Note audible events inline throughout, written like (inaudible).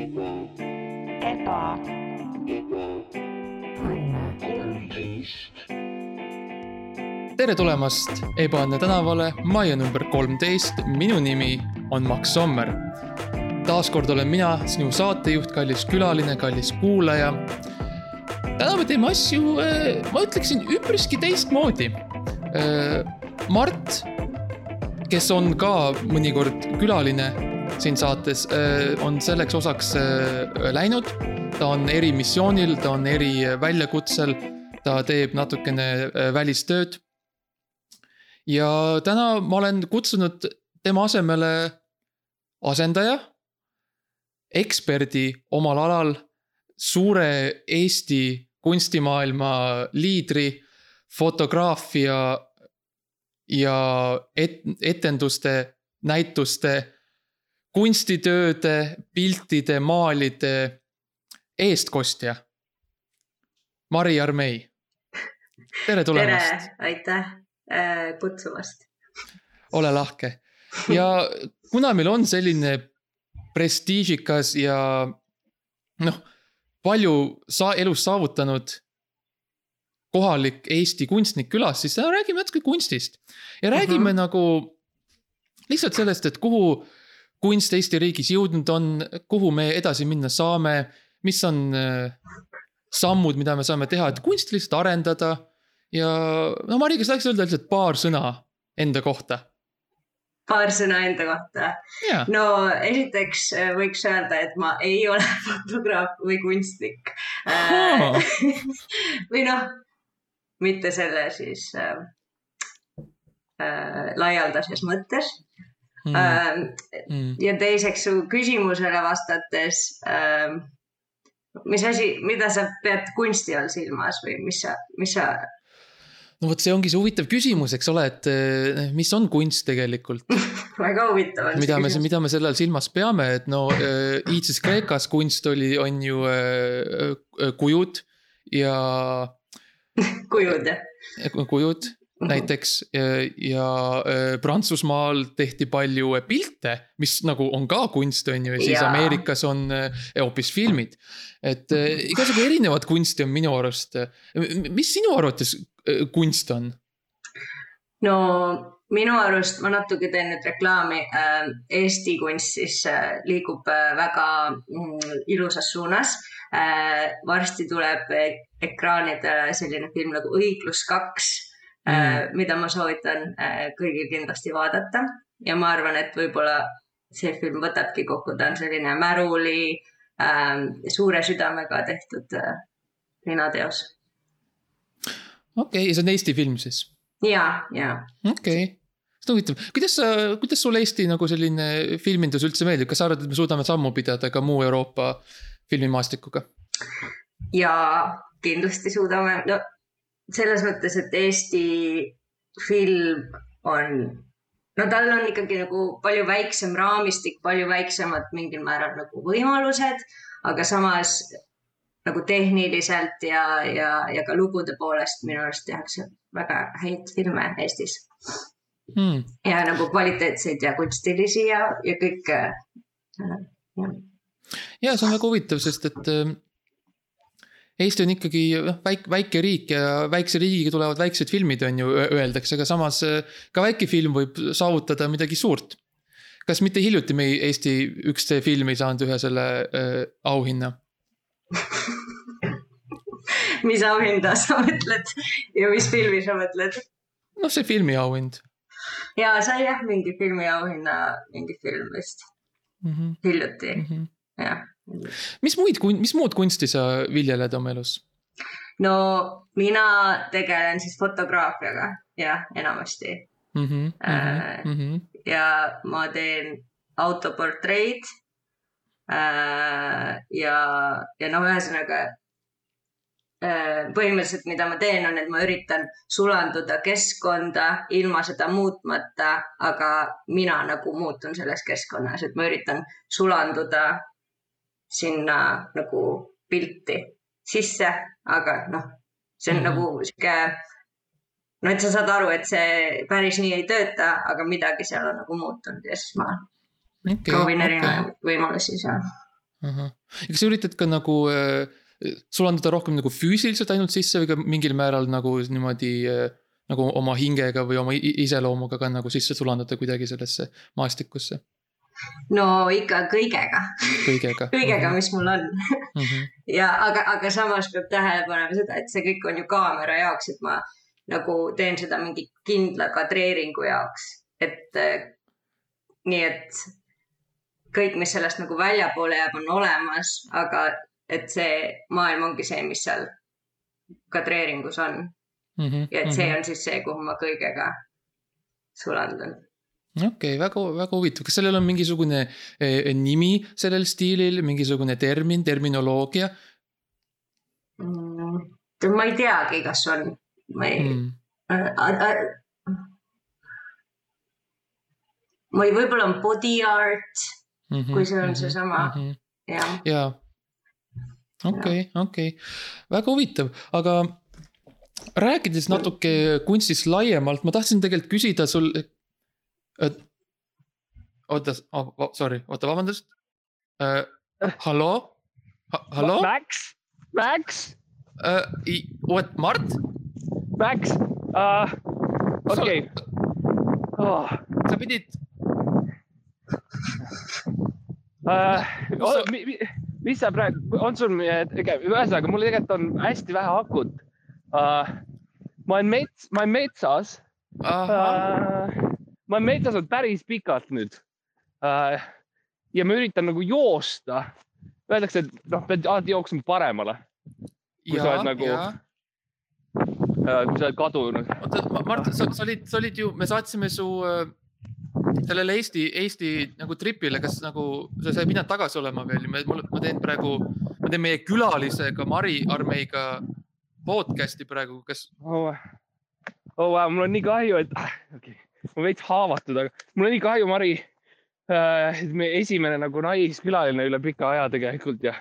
eba, tere tulemast Ebaõnne tänavale majja number kolmteist, minu nimi on Max Sommer. taaskord olen mina sinu saatejuht, kallis külaline, kallis kuulaja. täna me teeme asju, ma ütleksin üpriski teistmoodi. Mart, kes on ka mõnikord külaline siin saates, on selleks osaks äh, läinud. ta on erimissioonil, ta on eriväljakutsel, ta teeb natukene äh, välistööd ja täna ma olen kutsunud tema asemele asendaja, eksperdi omal alal, suure Eesti kunstimaailma liidri, fotograafia ja et, etenduste, näituste, kunstitööde, piltide, maalide eestkostja. Mari Armei, tere tulemast. tere, aitäh äh, kutsumast. ole lahke. ja kuna meil on selline prestiižikas ja noh, palju sa elus saavutanud kohalik Eesti kunstnik külas, siis räägime natuke kunstist. ja räägime uh Mhm. -huh. nagu lihtsalt sellest, et kuhu kunst Eesti riigis jõudnud on, kuhu me edasi minna saame, mis on äh, sammud, mida me saame teha, et kunsti lihtsalt arendada. ja no Mari, kas tahaks öelda lihtsalt paar sõna enda kohta? paar sõna enda kohta. jaa, no esiteks äh, võiks öelda, et ma ei ole (laughs) fotograaf või kunstnik äh,. (laughs) või noh, mitte selle siis äh, äh, laialdases mõttes Mm, äh,. mm. ja teiseks su küsimusele vastates äh,. mis asi, mida sa pead kunsti all silmas või mis sa, mis sa no vot, see ongi see huvitav küsimus, eks ole, et eh, mis on kunst tegelikult, (laughs) väga huvitav on mida me, mida me selle all silmas peame, et no eh, iidses Kreekas kunst oli, on ju eh, eh, kujud ja (laughs) kujud jah kujud näiteks ja, ja Prantsusmaal tehti palju eh, pilte, mis nagu on ka kunst, on ju, ja siis Jaa. Ameerikas on eh, hoopis filmid. et eh, igasugu erinevat kunsti on minu arust. mis sinu arvates kunst on? no minu arust ma natuke teen nüüd reklaami äh,. Eesti kunst siis äh, liigub äh, väga mm, ilusas suunas äh,. varsti tuleb äh, ekraanidele selline film nagu Õiglus kaks mm., äh, mida ma soovitan äh, kõigil kindlasti vaadata ja ma arvan, et võib-olla see film võtabki kokku, ta on selline märuli äh,, suure südamega tehtud äh, linateos. okei okay,, see on Eesti film siis ja, ja okei okay., on huvitav, kuidas sa, kuidas sulle Eesti nagu selline filmindus üldse meeldib, kas sa arvad, et me suudame sammu pidada ka muu Euroopa filmimaastikuga? ja kindlasti suudame, no selles mõttes, et Eesti film on, no tal on ikkagi nagu palju väiksem raamistik, palju väiksemad mingil määral nagu võimalused, aga samas nagu tehniliselt ja, ja, ja ka lugude poolest minu arust tehakse väga häid filme Eestis Hmm. ja nagu kvaliteetseid ja kunstilisi ja, ja kõike äh,. ja see on väga huvitav, sest et äh, Eesti on ikkagi noh, väike, väike riik ja väikse riigiga tulevad väiksed filmid, on ju, öeldakse, aga samas äh, ka väike film võib saavutada midagi suurt. kas mitte hiljuti meie Eesti üks film ei saanud ühe selle äh, auhinna? (laughs) mis auhinda sa mõtled ja mis filmi sa mõtled? noh, see filmiauhind ja sai jah mingi filmiauhinna, mingi film vist mm. -hmm. hiljuti Mm -hmm. jah. Mis muid, mis muud kunsti sa viljeled oma elus? no mina tegelen siis fotograafiaga jah, enamasti mm. -hmm, Äh, mm -hmm. ja ma teen autoportreid äh,. ja, ja noh, ühesõnaga äh, põhimõtteliselt, mida ma teen, on, et ma üritan sulanduda keskkonda ilma seda muutmata, aga mina nagu muutun selles keskkonnas, et ma üritan sulanduda sinna nagu pilti sisse, aga noh, see on Mhm. mm -hmm. nagu sihuke no et sa saad aru, et see päris nii ei tööta, aga midagi seal on nagu muutunud ja siis ma okay, proovin okay. erinevaid võimalusi seal. kas sa üritad ka nagu äh, sulandada rohkem nagu füüsiliselt ainult sisse või ka mingil määral nagu niimoodi äh, nagu oma hingega või oma iseloomuga ka nagu sisse sulandada kuidagi sellesse maastikusse? No ikka kõigega. kõigega (laughs) kõigega, mhm. mis mul on mm. -hmm. (laughs) ja aga, aga samas peab tähele panema seda, et see kõik on ju kaamera jaoks, et ma nagu teen seda mingi kindla kadreeringu jaoks, et äh, nii et kõik, mis sellest nagu väljapoole jääb, on olemas, aga et see maailm ongi see, mis seal kadreeringus on mm. -hmm, ja et see mm -hmm. on siis see, kuhu ma kõigega sulandun. Okei okay,, väga, väga huvitav, kas sellel on mingisugune eh, nimi sellel stiilil, mingisugune termin, terminoloogia mm,? ma ei teagi, kas on, ma ei mm. äh,. ma ei, võib-olla on body art mm, -hmm, kui see on mm -hmm, seesama mm, -hmm. jah. jaa, okei, okei, väga huvitav, aga rääkides natuke kunstist laiemalt, ma tahtsin tegelikult küsida sul. Oota oh,, sorry, oota, vabandust uh,. hallo ha,, hallo? Max, Max uh,. What, Mart? Max uh,, okei okay. oh.. sa pidid uh,. Oh, mi, mi, mis sa praegu, on sul, ühesõnaga mul tegelikult on hästi vähe akut uh,. ma olen mets, ma olen metsas uh,. Ma olen metsas olnud päris pikalt nüüd uh,. ja ma üritan nagu joosta. Öeldakse, et noh, pead alati jooksma paremale. kui ja, sa oled nagu, uh, kui sa oled kadunud. oota, Mart, sa, sa olid, sa olid ju, me saatsime su uh sellele Eesti, Eesti nagu tripile, kas nagu sa, sa ei pidanud tagasi olema veel, ma, ma teen praegu, ma teen meie külalisega Mari Armeiga podcast'i praegu, kas oh,? oh wow, mul on nii kahju, et ah, okay. Ma veits haavatud, aga mul on nii kahju, Mari äh,. meie esimene nagu naiskülaline üle pika aja tegelikult ja,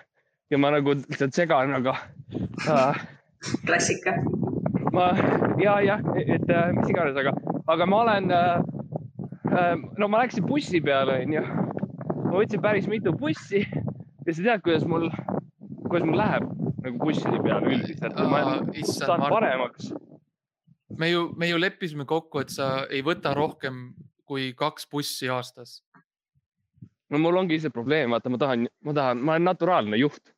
ja ma nagu lihtsalt segan, aga äh,. klassika. ma ja, jah, et mis iganes, aga, aga ma olen äh, Ehm, no ma läksin bussi peale, onju. ma võtsin päris mitu bussi ja sa tead, kuidas mul, kuidas mul läheb nagu busside peal üldiselt. ma saan paremaks. Me ju, me ju leppisime kokku, et sa ei võta rohkem kui kaks bussi aastas. no mul ongi see probleem, vaata, ma tahan, ma tahan, ma olen naturaalne juht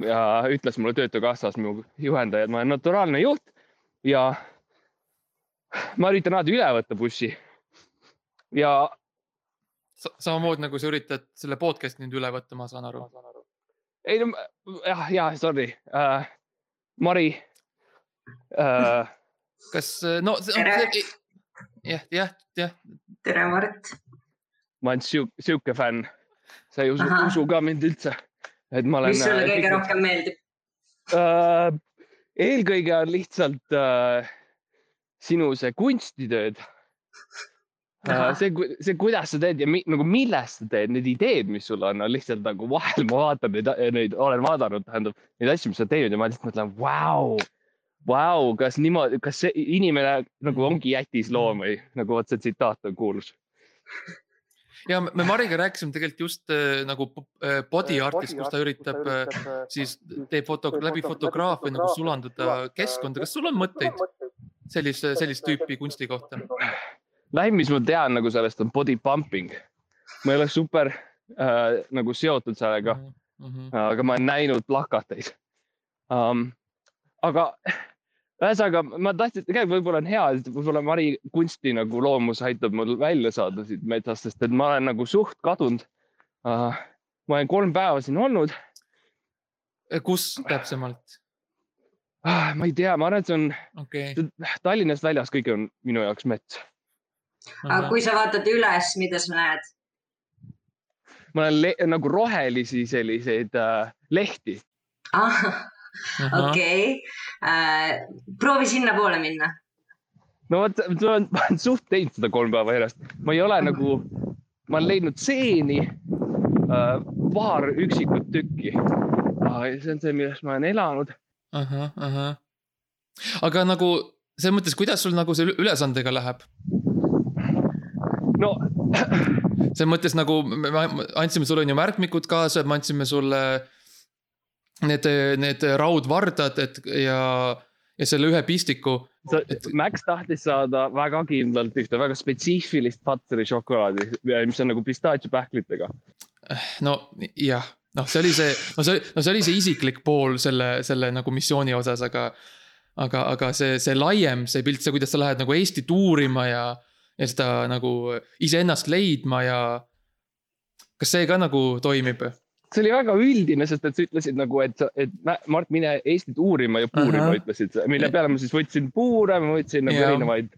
ja ütles mulle Töötukassas mu juhendaja, et ma olen naturaalne juht ja ma üritan alati üle võtta bussi ja. samamoodi nagu sa üritad selle podcast'i nüüd üle võtta, ma saan aru. ei no jah, jah, sorry uh,, Mari uh.... kas no see, jah, jah, jah. tere, Mart. ma olen sihuke, sihuke fänn. sa ei usu, usu ka mind üldse, et ma olen. mis sulle äh, kõige kõik... rohkem meeldib uh,? eelkõige on lihtsalt uh, sinu see kunstitööd Äh, see, see, kuidas sa teed ja mi, nagu millest sa teed, need ideed, mis sul on, on lihtsalt nagu vahel ma vaatan neid, neid olen vaadanud, tähendab neid asju, mis sa teinud ja ma lihtsalt mõtlen, vau, vau, kas niimoodi, kas see inimene nagu ongi jätisloom või nagu vot see tsitaat on kuulus ja me Mariga rääkisime tegelikult just äh, nagu äh, body art'ist, kus ta üritab äh, siis teeb foto, läbi fotograafia nagu sulanduda keskkonda. kas sul on mõtteid sellise, sellist tüüpi kunsti kohta? vähim, mis ma tean nagu sellest on body pumping. ma ei ole super äh, nagu seotud sellega mm. -hmm. aga ma olen näinud plakateid um,. aga ühesõnaga ma tahtsin, tegelikult võib-olla on hea, et võib-olla Mari kunsti nagu loomus aitab mul välja saada siit metsast, sest et ma olen nagu suht kadunud uh,. ma olen kolm päeva siin olnud. kus täpsemalt? Ah, ma ei tea, ma arvan, et see on okay. Tallinnast väljas, kõik on minu jaoks mets aga kui sa vaatad üles, mida sa näed? ma olen nagu rohelisi selliseid äh, lehti ah,. (laughs) okei äh,, proovi sinnapoole minna. no vot, ma olen suht teinud seda kolm päeva järjest, ma ei ole nagu, ma olen leidnud seeni äh, paar üksikut tükki see on see, milles ma olen elanud. aga nagu selles mõttes, kuidas sul nagu selle ülesandega läheb? no selles mõttes nagu me andsime sulle on ju märkmikud kaasa, me andsime sulle need, need raudvardad, et ja, ja selle ühe pistiku. Et... Max tahtis saada väga kindlalt ühte väga spetsiifilist Patseri šokolaadi, mis on nagu pistaatsiapähklitega. no jah, noh, see oli see, no see, no see oli see isiklik pool selle, selle nagu missiooni osas, aga aga, aga see, see laiem, see pilt, see, kuidas sa lähed nagu Eestit uurima ja, ja seda nagu iseennast leidma ja. kas see ka nagu toimib? See oli väga üldine, sest et sa ütlesid nagu, et, et Mart, mine Eestit uurima ja puurima uh, -huh. ütlesid, mille peale ma siis võtsin puure, ma võtsin nagu ja. erinevaid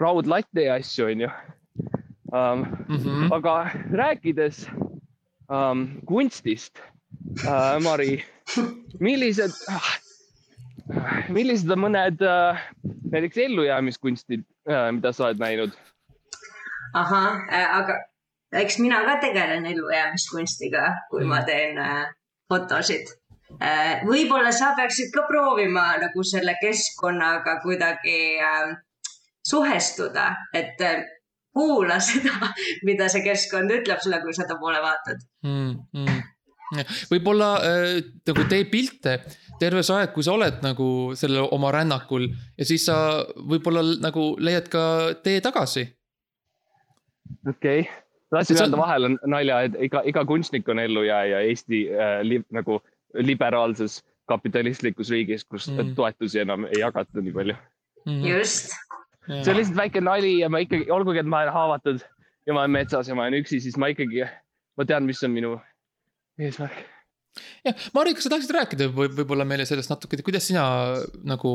raudlatte ja asju, onju um,. -hmm. aga rääkides um, kunstist uh,, Mari, millised uh,, millised on mõned äh, näiteks ellujäämiskunstid, äh, mida sa oled näinud? ahah, äh, aga eks mina ka tegelen ellujäämiskunstiga, kui ma mm. teen fotosid. võib-olla sa peaksid ka proovima nagu selle keskkonnaga kuidagi suhestuda, et kuula seda, (laughs) mida see keskkond ütleb sulle, kui sa ta poole vaatad mm. -hmm võib-olla äh, nagu tee pilte terve see aeg, kui sa oled nagu sellel oma rännakul ja siis sa võib-olla nagu leiad ka tee tagasi. okei okay., tahtsin öelda vahele nalja, et iga, iga kunstnik on ellujääja Eesti äh, li, nagu liberaalses kapitalistlikus riigis, kus mm. toetusi enam ei jagata nii palju mm.. just. see on lihtsalt väike nali ja ma ikkagi, olgugi et ma olen haavatud ja ma olen metsas ja ma olen üksi, siis ma ikkagi, ma tean, mis on minu eesmärk. jah, Mari, kas sa tahaksid rääkida või võib-olla meile sellest natuke, kuidas sina nagu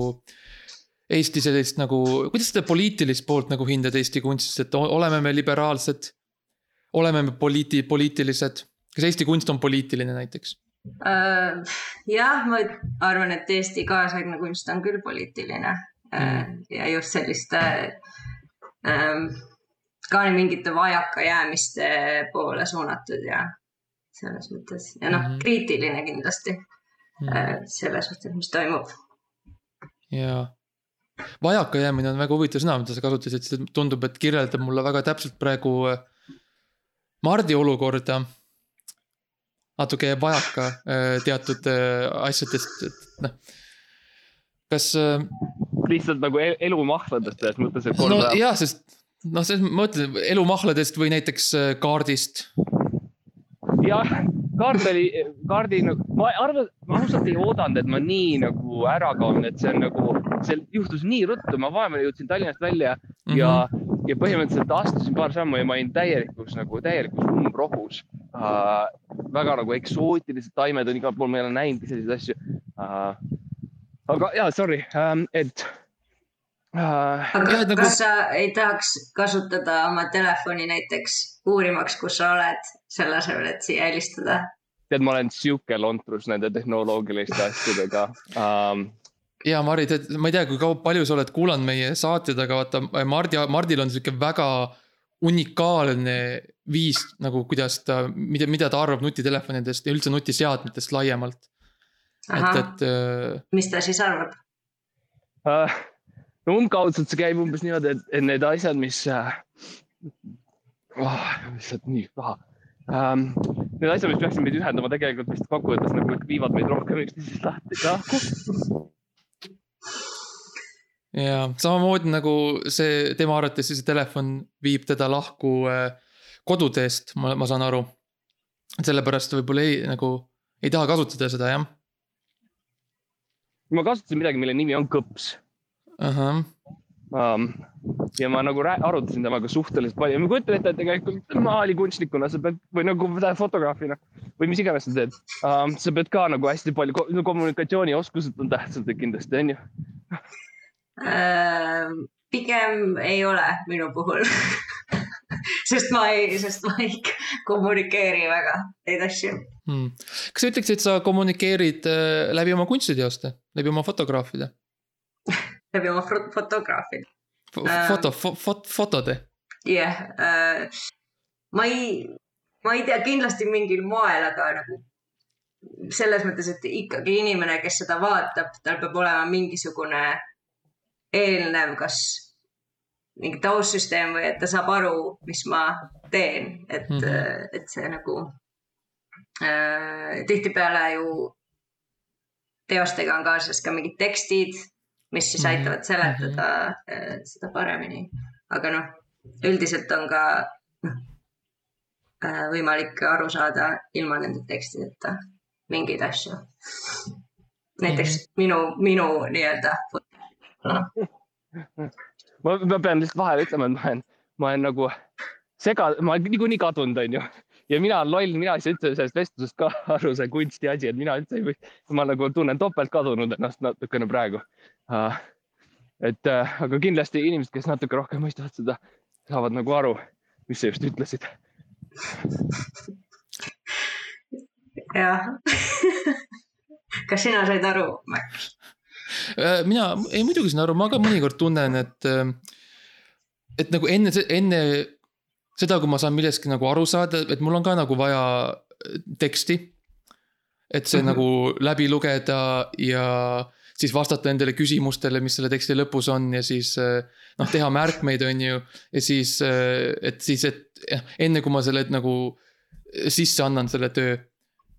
Eesti sellist nagu, kuidas seda poliitilist poolt nagu hindad Eesti kunstis, et oleme me liberaalsed? Oleme me poliiti-, poliitilised, kas Eesti kunst on poliitiline näiteks uh,? jah, ma arvan, et Eesti kaasaegne kunst on küll poliitiline uh, mm. ja just selliste uh, ka mingite vajakajäämiste poole suunatud ja selles mõttes ja noh mm -hmm., kriitiline kindlasti mm -hmm. selle suhtes, mis toimub. ja vajakajäämine on väga huvitav sõna, mida sa kasutasid, see tundub, et kirjeldab mulle väga täpselt praegu äh, Mardi olukorda. natuke jääb vajaka äh, teatud asjadest, et noh. kas. lihtsalt nagu elumahladest selles mõttes, et no, jah, sest noh, selles mõttes elumahladest või näiteks kaardist jah, kaart oli, kaardi nagu, ma arvan, ma ausalt ei oodanud, et ma nii nagu ära kaon, et see on nagu, see juhtus nii ruttu, ma vahepeal jõudsin Tallinnast välja mm -hmm. ja, ja põhimõtteliselt astusin paar sammu ja ma olin täielikus nagu täielikus umbrohus uh,. väga nagu eksootilised taimed on igal pool, ma ei ole näinudki selliseid asju uh,. aga ja, sorry um,, et uh,. aga nagu... kas sa ei tahaks kasutada oma telefoni näiteks uurimaks, kus sa oled, selle asemel, et siia helistada? tead, ma olen sihuke lontrus nende tehnoloogiliste asjadega um, ja Mari, tead, ma ei tea, kui kaua, palju sa oled kuulanud meie saateid, aga vaata Mardi, Mardil on sihuke väga unikaalne viis nagu, kuidas ta, mida, mida ta arvab nutitelefonidest ja üldse nutiseadmetest laiemalt. et, et. Äh, mis ta siis arvab uh,? no umbkaudselt see käib umbes niimoodi, et, et need asjad, mis uh, oh, lihtsalt nii paha um,. Need asjad, mis peaksid meid ühendama, tegelikult vist kokkuvõttes nagu viivad meid rohkem üksteisest lahti, lahku. Ja samamoodi nagu see tema arvates see telefon viib teda lahku äh, koduteest, ma, ma saan aru. sellepärast võib-olla ei nagu ei taha kasutada seda jah. ma kasutasin midagi, mille nimi on kõps. ahah um, ja ma nagu arutasin temaga suhteliselt palju, ma kujutan ette, et tegelikult maalikunstnikuna sa pead või nagu fotograafina või mis iganes sa teed um,, sa pead ka nagu hästi palju kommunikatsioonioskused on tähtsad kindlasti onju uh,. (laughs) pigem ei ole minu puhul. (laughs) Sest ma ei, sest ma ei kommunikeeri väga neid asju. Hmm.. kas sa ütleksid, et sa kommunikeerid äh, läbi oma kunstiteoste, läbi oma fotograafide? (laughs) Läbi oma fotograafi foto fo,, fot-, fotode? jah yeah, uh,, ma ei, ma ei tea, kindlasti mingil moel, aga nagu selles mõttes, et ikkagi inimene, kes seda vaatab, tal peab olema mingisugune eelnev, kas mingi taustsüsteem või et ta saab aru, mis ma teen, et mm, -hmm. et see nagu äh, tihtipeale ju teostega on kaasas ka mingid tekstid, mis siis mhm. aitavad seletada mm -hmm. seda paremini. aga noh, üldiselt on ka noh, äh, võimalik aru saada ilma nende tekstideta mingeid asju. näiteks mm -hmm. minu, minu nii-öelda (laughs) ma, ma pean lihtsalt vahele ütlema, et ma olen, ma olen nagu sega, ma olen niikuinii kadunud, onju ja mina olen loll, mina ei saa üldse sellest vestlusest ka (laughs) aru, see kunsti asi, et mina üldse ei või, ma nagu tunnen topelt kadunud ennast natukene praegu et uh, aga kindlasti inimesed, kes natuke rohkem mõistavad seda, saavad nagu aru, mis sa just ütlesid. jah (laughs) kas sina said aru, Max? Äh, mina, ei muidugi saan aru, ma ka mõnikord tunnen, et, et nagu enne, enne seda, kui ma saan millestki nagu aru saada, et mul on ka nagu vaja äh, teksti. et see mm -hmm. nagu läbi lugeda ja siis vastata nendele küsimustele, mis selle teksti lõpus on ja siis äh, noh, teha märkmeid, on ju. ja siis, äh, et siis, et enne kui ma selle nagu sisse annan, selle töö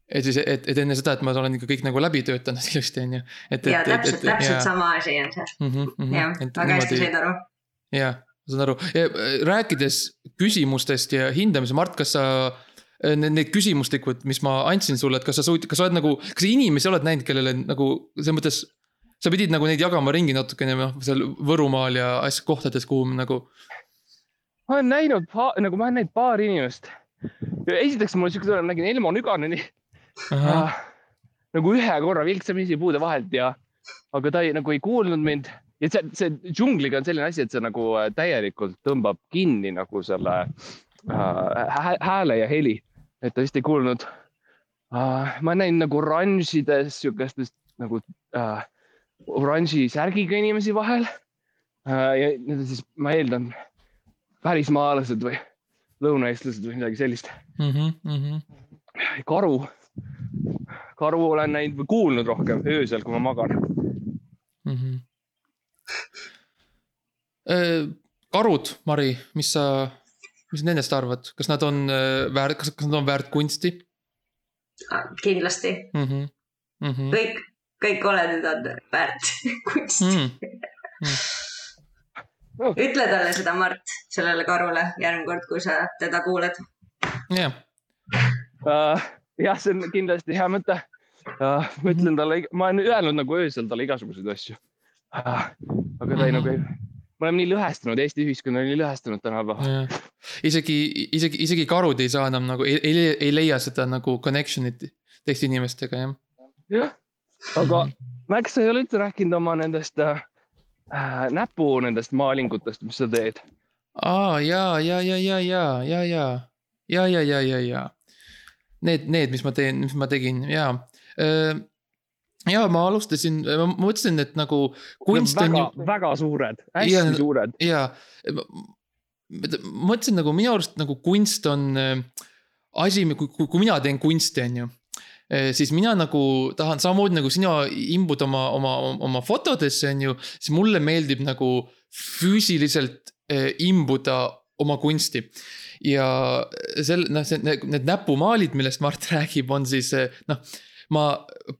et siis, et, et enne seda, et ma olen ikka kõik nagu läbi töötanud (laughs) ilusti, on ju. ja täpselt, täpselt ja. sama asi on see mm. -hmm, jah, väga hästi said aru. jah, ma saan aru, äh, rääkides küsimustest ja hindamise, Mart, kas sa äh, need, need küsimustikud, mis ma andsin sulle, et kas sa suut-, kas sa oled nagu, kas sa inimesi oled näinud, kellele nagu selles mõttes. sa pidid nagu neid jagama ringi natukene noh, seal Võrumaal ja asja kohtades, kuhu nagu. ma olen näinud, nagu ma olen näinud paari inimest. esiteks mul siuke tunne, ma nägin Elmo Nüganeni äh,. nagu ühe korra vilksamisi puude vahelt ja, aga ta ei, nagu ei kuulnud mind ja see, see džungliga on selline asi, et see nagu äh, täielikult tõmbab kinni nagu selle äh, hääle ja heli, et ta vist ei kuulnud äh,. ma näin nagu oranžides sihukestest nagu äh, oranži särgiga inimesi vahel äh,. ja need on siis, ma eeldan, välismaalased või lõunaeestlased või midagi sellist mm. -hmm, mm -hmm. karu, karu olen näinud või kuulnud rohkem öösel, kui ma magan mm. -hmm Äh, karud, Mari, mis sa, mis nendest arvad, kas nad on äh, väärt, kas, kas nad on väärt kunsti? kindlasti mm. -hmm. Mm -hmm. kõik, kõik oledid on väärt (laughs) kunsti mm. -hmm. Oh. ütle talle seda, Mart, sellele karule järgmine kord, kui sa teda kuuled. jah uh,. Jah, see on kindlasti hea mõte uh,. ma ütlen talle, ma olen öelnud nagu öösel talle igasuguseid asju uh,. aga ta ei mm -hmm. nagu ei me oleme nii lõhestunud, Eesti ühiskond on nii lõhestunud tänapäeval. isegi, isegi, isegi karud ei saa enam nagu, ei, ei leia seda nagu connection'it teiste inimestega, jah. jah, aga Max, sa ei ole üldse rääkinud oma nendest äh, näpu nendest maalingutest, mis sa teed. aa ja, ja, ja, ja, ja, ja, ja, ja, ja, ja, ja, ja. Need, need, mis ma teen, mis ma tegin ja ja ma alustasin, ma mõtlesin, et nagu kunst on väga, ju. väga suured, hästi ja, suured. ja, mõtlesin nagu minu arust nagu kunst on asi, kui, kui, mina teen kunsti, on ju siis mina nagu tahan samamoodi nagu sina imbud oma, oma, oma fotodesse, on ju, siis mulle meeldib nagu füüsiliselt imbuda oma kunsti. ja sel-, noh, see, need näpumaalid, millest Mart (laughs) räägib, on siis noh ma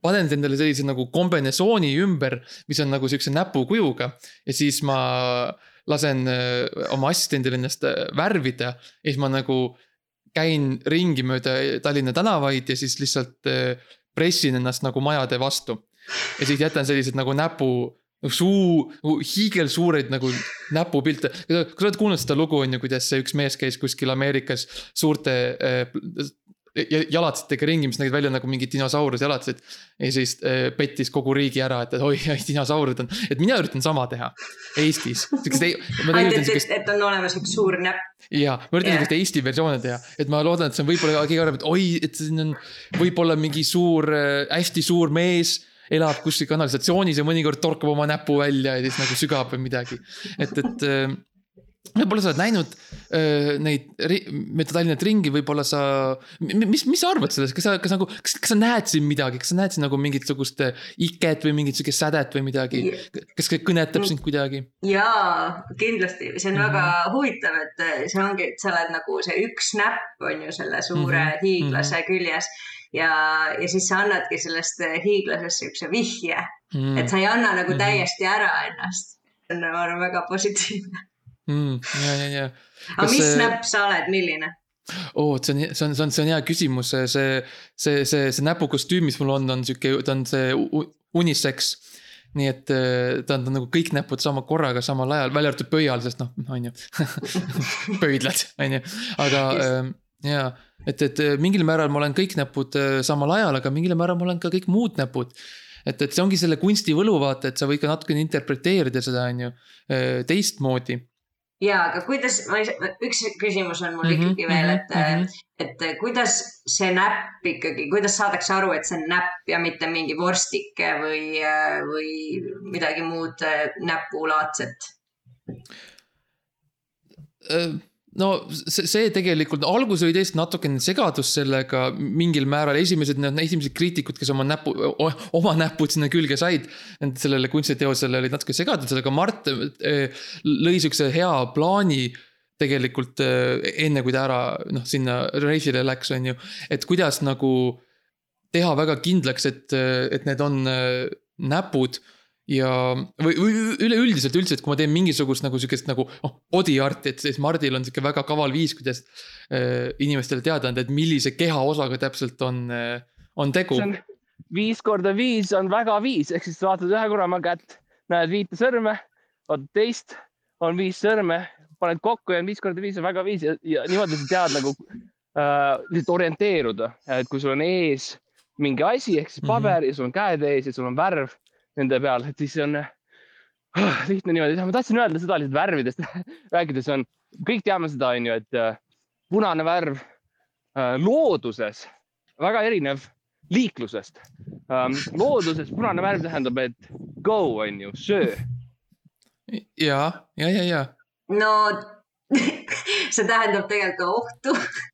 panen endale sellise nagu kombinesooni ümber, mis on nagu siukse näpukujuga ja siis ma lasen äh, oma assistendil ennast äh, värvida ja siis ma nagu käin ringi mööda Tallinna tänavaid ja siis lihtsalt äh, pressin ennast nagu majade vastu. ja siis jätan sellised nagu näpu, suu, nagu hiigelsuureid nagu näpupilte. kas sa oled kuulnud seda lugu on ju, kuidas see üks mees käis kuskil Ameerikas suurte jalatsetega ringi, mis nägid välja nagu mingid dinosauruse jalatsed. ja siis äh, pettis kogu riigi ära, et, et oi, oi dinosaurid on, et mina üritan sama teha Eestis. ainult, et, et, on olemas üks suur näpp. ja, ma üritan sihukest yeah. Eesti versiooni teha, et ma loodan, et see on võib-olla keegi arvab, et oi, et siin on võib-olla mingi suur äh,, hästi suur mees elab kuskil kanalisatsioonis ja mõnikord torkab oma näpu välja ja siis nagu sügab või midagi. et, et äh, võib-olla sa oled näinud öö, neid mööda Tallinnat ringi, võib-olla sa, mis, mis sa arvad sellest, kas sa, kas nagu, kas, kas sa näed siin midagi, kas sa näed siin nagu mingisugust iket või mingit sihukest sädet või midagi, kas see kõnetab sind kuidagi? jaa, kindlasti, see on mm -hmm. väga huvitav, et see ongi, et sa oled nagu see üks näpp on ju selle suure mm -hmm. hiiglase mm -hmm. Ja, ja siis sa annadki sellest hiiglasest siukse vihje mm, et sa ei anna nagu -hmm. täiesti ära ennast. see on, ma arvan, väga positiivne mm,. ja, ja, ja. aga mis see... näpp sa oled, milline? oo oh,, see on, see on, see on, see on hea küsimus, see, see, see, see, see näpukostüüm, mis mul on, on sihuke, ta on see unisex nii et äh, ta on, ta on nagu kõik näpud sama korraga samal ajal, välja arvatud pöial, sest noh, on ju (laughs) pöidlad, on ju, aga äh, ja, et, et äh, mingil määral ma olen kõik näpud äh, samal ajal, aga mingil määral ma olen ka kõik muud näpud. et, et see ongi selle kunsti võlu, vaata, et sa võid ka natukene interpreteerida seda, on ju, teistmoodi ja, aga kuidas, ma ei, üks küsimus on mul mm -hmm, ikkagi veel, et mm, -hmm. et kuidas see näpp ikkagi, kuidas saadakse aru, et see on näpp ja mitte mingi vorstike või, või midagi muud näpulaadset? No see, tegelikult, alguses oli tõesti natukene segadus sellega mingil määral, esimesed, need esimesed kriitikud, kes oma näpu, oma näpud sinna külge said. sellele kunstiteosele olid natuke segadused, aga Mart eh, lõi siukse hea plaani tegelikult eh, enne, kui ta ära noh, sinna reisile läks, on ju. et kuidas nagu teha väga kindlaks, et, et need on eh, näpud ja, või, või üleüldiselt üldse, et kui ma teen mingisugust nagu sihukest nagu noh, body art'i, et siis Mardil on sihuke väga kaval viis, kuidas äh, inimestele teada anda, et millise kehaosaga täpselt on äh,, on tegu. viis korda viis on väga viis, ehk siis vaatad ühe korra oma kätt, näed viite sõrme, vaatad teist, on viis sõrme, paned kokku ja on viis korda viis on väga viis ja, ja niimoodi sa tead nagu äh, orienteeruda, et kui sul on ees mingi asi ehk siis paber mm -hmm. ja sul on käed ees ja sul on värv nende peal, et siis on oh, lihtne niimoodi. ma tahtsin öelda seda lihtsalt värvidest (laughs) rääkides on, kõik teame seda, on ju, et uh, punane värv uh, looduses väga erinev liiklusest um,. looduses punane värv tähendab, et go on ju, söö. ja, ja, ja, ja. no (laughs) see tähendab tegelikult ka ohtu (laughs)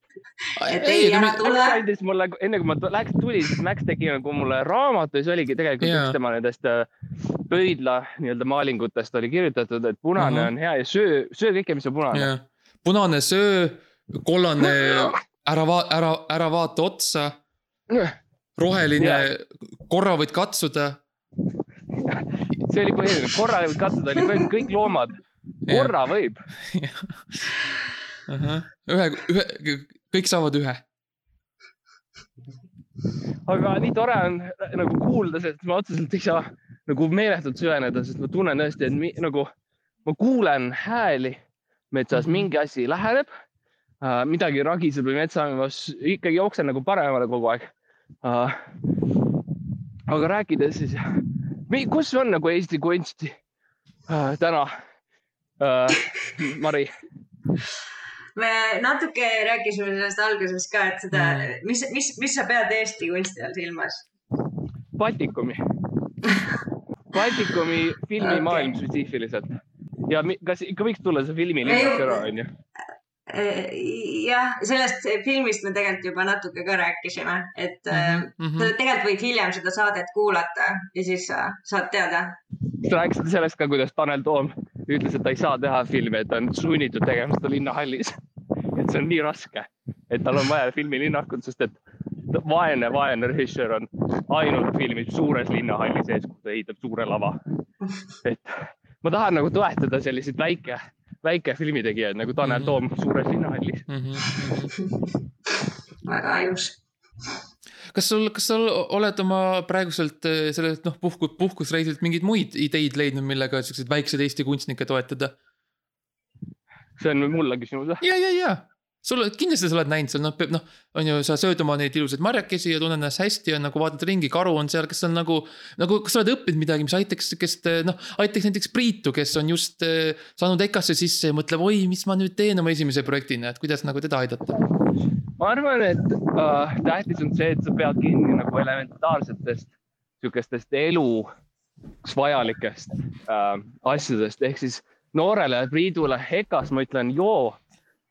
et ei, ära tule. andis mulle, enne kui ma läks, tulin, siis Max tegi nagu mulle raamatu ja see oligi tegelikult yeah. üks tema nendest äh, pöidla nii-öelda maalingutest oli kirjutatud, et punane uh -huh. on hea ja söö, söö kõike, mis on punane yeah.. punane söö, kollane (laughs) ära va-, ära, ära vaata otsa. (laughs) roheline yeah. korra võid katsuda. see oli põhiline, korra võid katsuda, oli põhimõtteliselt kõik loomad, korra yeah. võib (laughs) uh. -huh. ühe, ühe, kõik saavad ühe. aga nii tore on nagu kuulda, sest ma otseselt ei saa nagu meeletult süveneda, sest ma tunnen tõesti, et mi, nagu ma kuulen hääli metsas, mingi asi läheneb äh,, midagi ragiseb või metsaaimas, ikkagi jooksen nagu paremale kogu aeg äh,. aga rääkides siis, kus on nagu Eesti kunsti äh, täna äh,, Mari? Me natuke rääkisime sellest alguses ka, et seda, mm. mis, mis, mis sa pead Eesti kunsti all silmas? Baltikumi (laughs) Baltikumi filmimaailm okay. spetsiifiliselt. ja kas ikka võiks tulla see filmilinnak ära, onju? Äh, jah, sellest filmist me tegelikult juba natuke ka rääkisime, et mm -hmm. sa tegelikult võid hiljem seda saadet kuulata ja siis sa saad teada. sa rääkisid sellest ka, kuidas Tanel Toom ütles, et ta ei saa teha filmi, et ta on sunnitud tegema seda linnahallis. (laughs) et see on nii raske, et tal on vaja filmilinnakut, sest et vaene, vaene režissöör on ainult filmib suures linnahalli sees, kus ta ehitab suure lava. et ma tahan nagu toetada selliseid väike, väike filmitegijaid nagu Tanel mm -hmm. Toom suures linnahallis mm. -hmm. väga ilus kas sul, kas sa oled oma praeguselt eh, sellelt noh, puhku, puhkusreisilt mingeid muid ideid leidnud, millega siukseid väikseid Eesti kunstnikke toetada? see on mulle küsimus või? ja, ja, ja sul, kindlasti sa oled näinud seal, noh, noh, on ju, sa sööd oma neid ilusaid marjakesi ja tunned ennast hästi ja nagu vaatad ringi, karu on seal, kas on nagu. nagu, kas sa oled õppinud midagi, mis aitaks, kes noh, aitaks näiteks Priitu, kes on just eh, saanud EKA-sse sisse ja mõtleb, oi, mis ma nüüd teen oma esimese projektina, et kuidas nagu teda aidata ma arvan, et äh, tähtis on see, et sa pead kinni nagu elementaarsetest sihukestest eluks vajalikest äh, asjadest, ehk siis noorele Priidule EKA-s ma ütlen, joo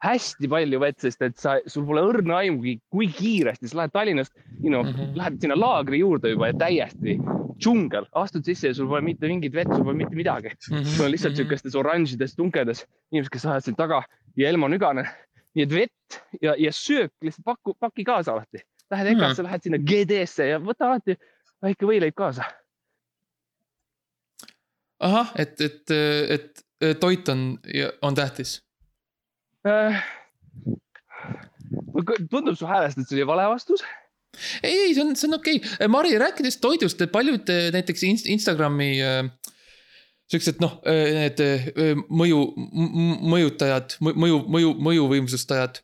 hästi palju vett, sest et sa, sul pole õrna aimugi, kui kiiresti sa lähed Tallinnast, you know, mm -hmm. lähed sinna laagri juurde juba ja täiesti džungel, astud sisse ja sul pole mitte mingit vett, sul pole mitte midagi mm. -hmm. sul on lihtsalt mm -hmm. oranžides tunkedes inimesed, kes ajavad sind taga ja ilm on ügane. Nii et vett ja, ja söök lihtsalt paku, paki kaasa alati. Lähed EKA-sse mm -hmm., lähed sinna GD-sse ja võta alati väike võileib kaasa. ahah, et, et, et toit on, on tähtis äh,. tundub su häälest, et see oli vale vastus ei, ei, see on, see on okei okay., Mari, rääkides toidust, paljud näiteks Instagrami äh, siuksed noh, need mõju, mõjutajad, mõju, mõju, mõjuvõimsustajad,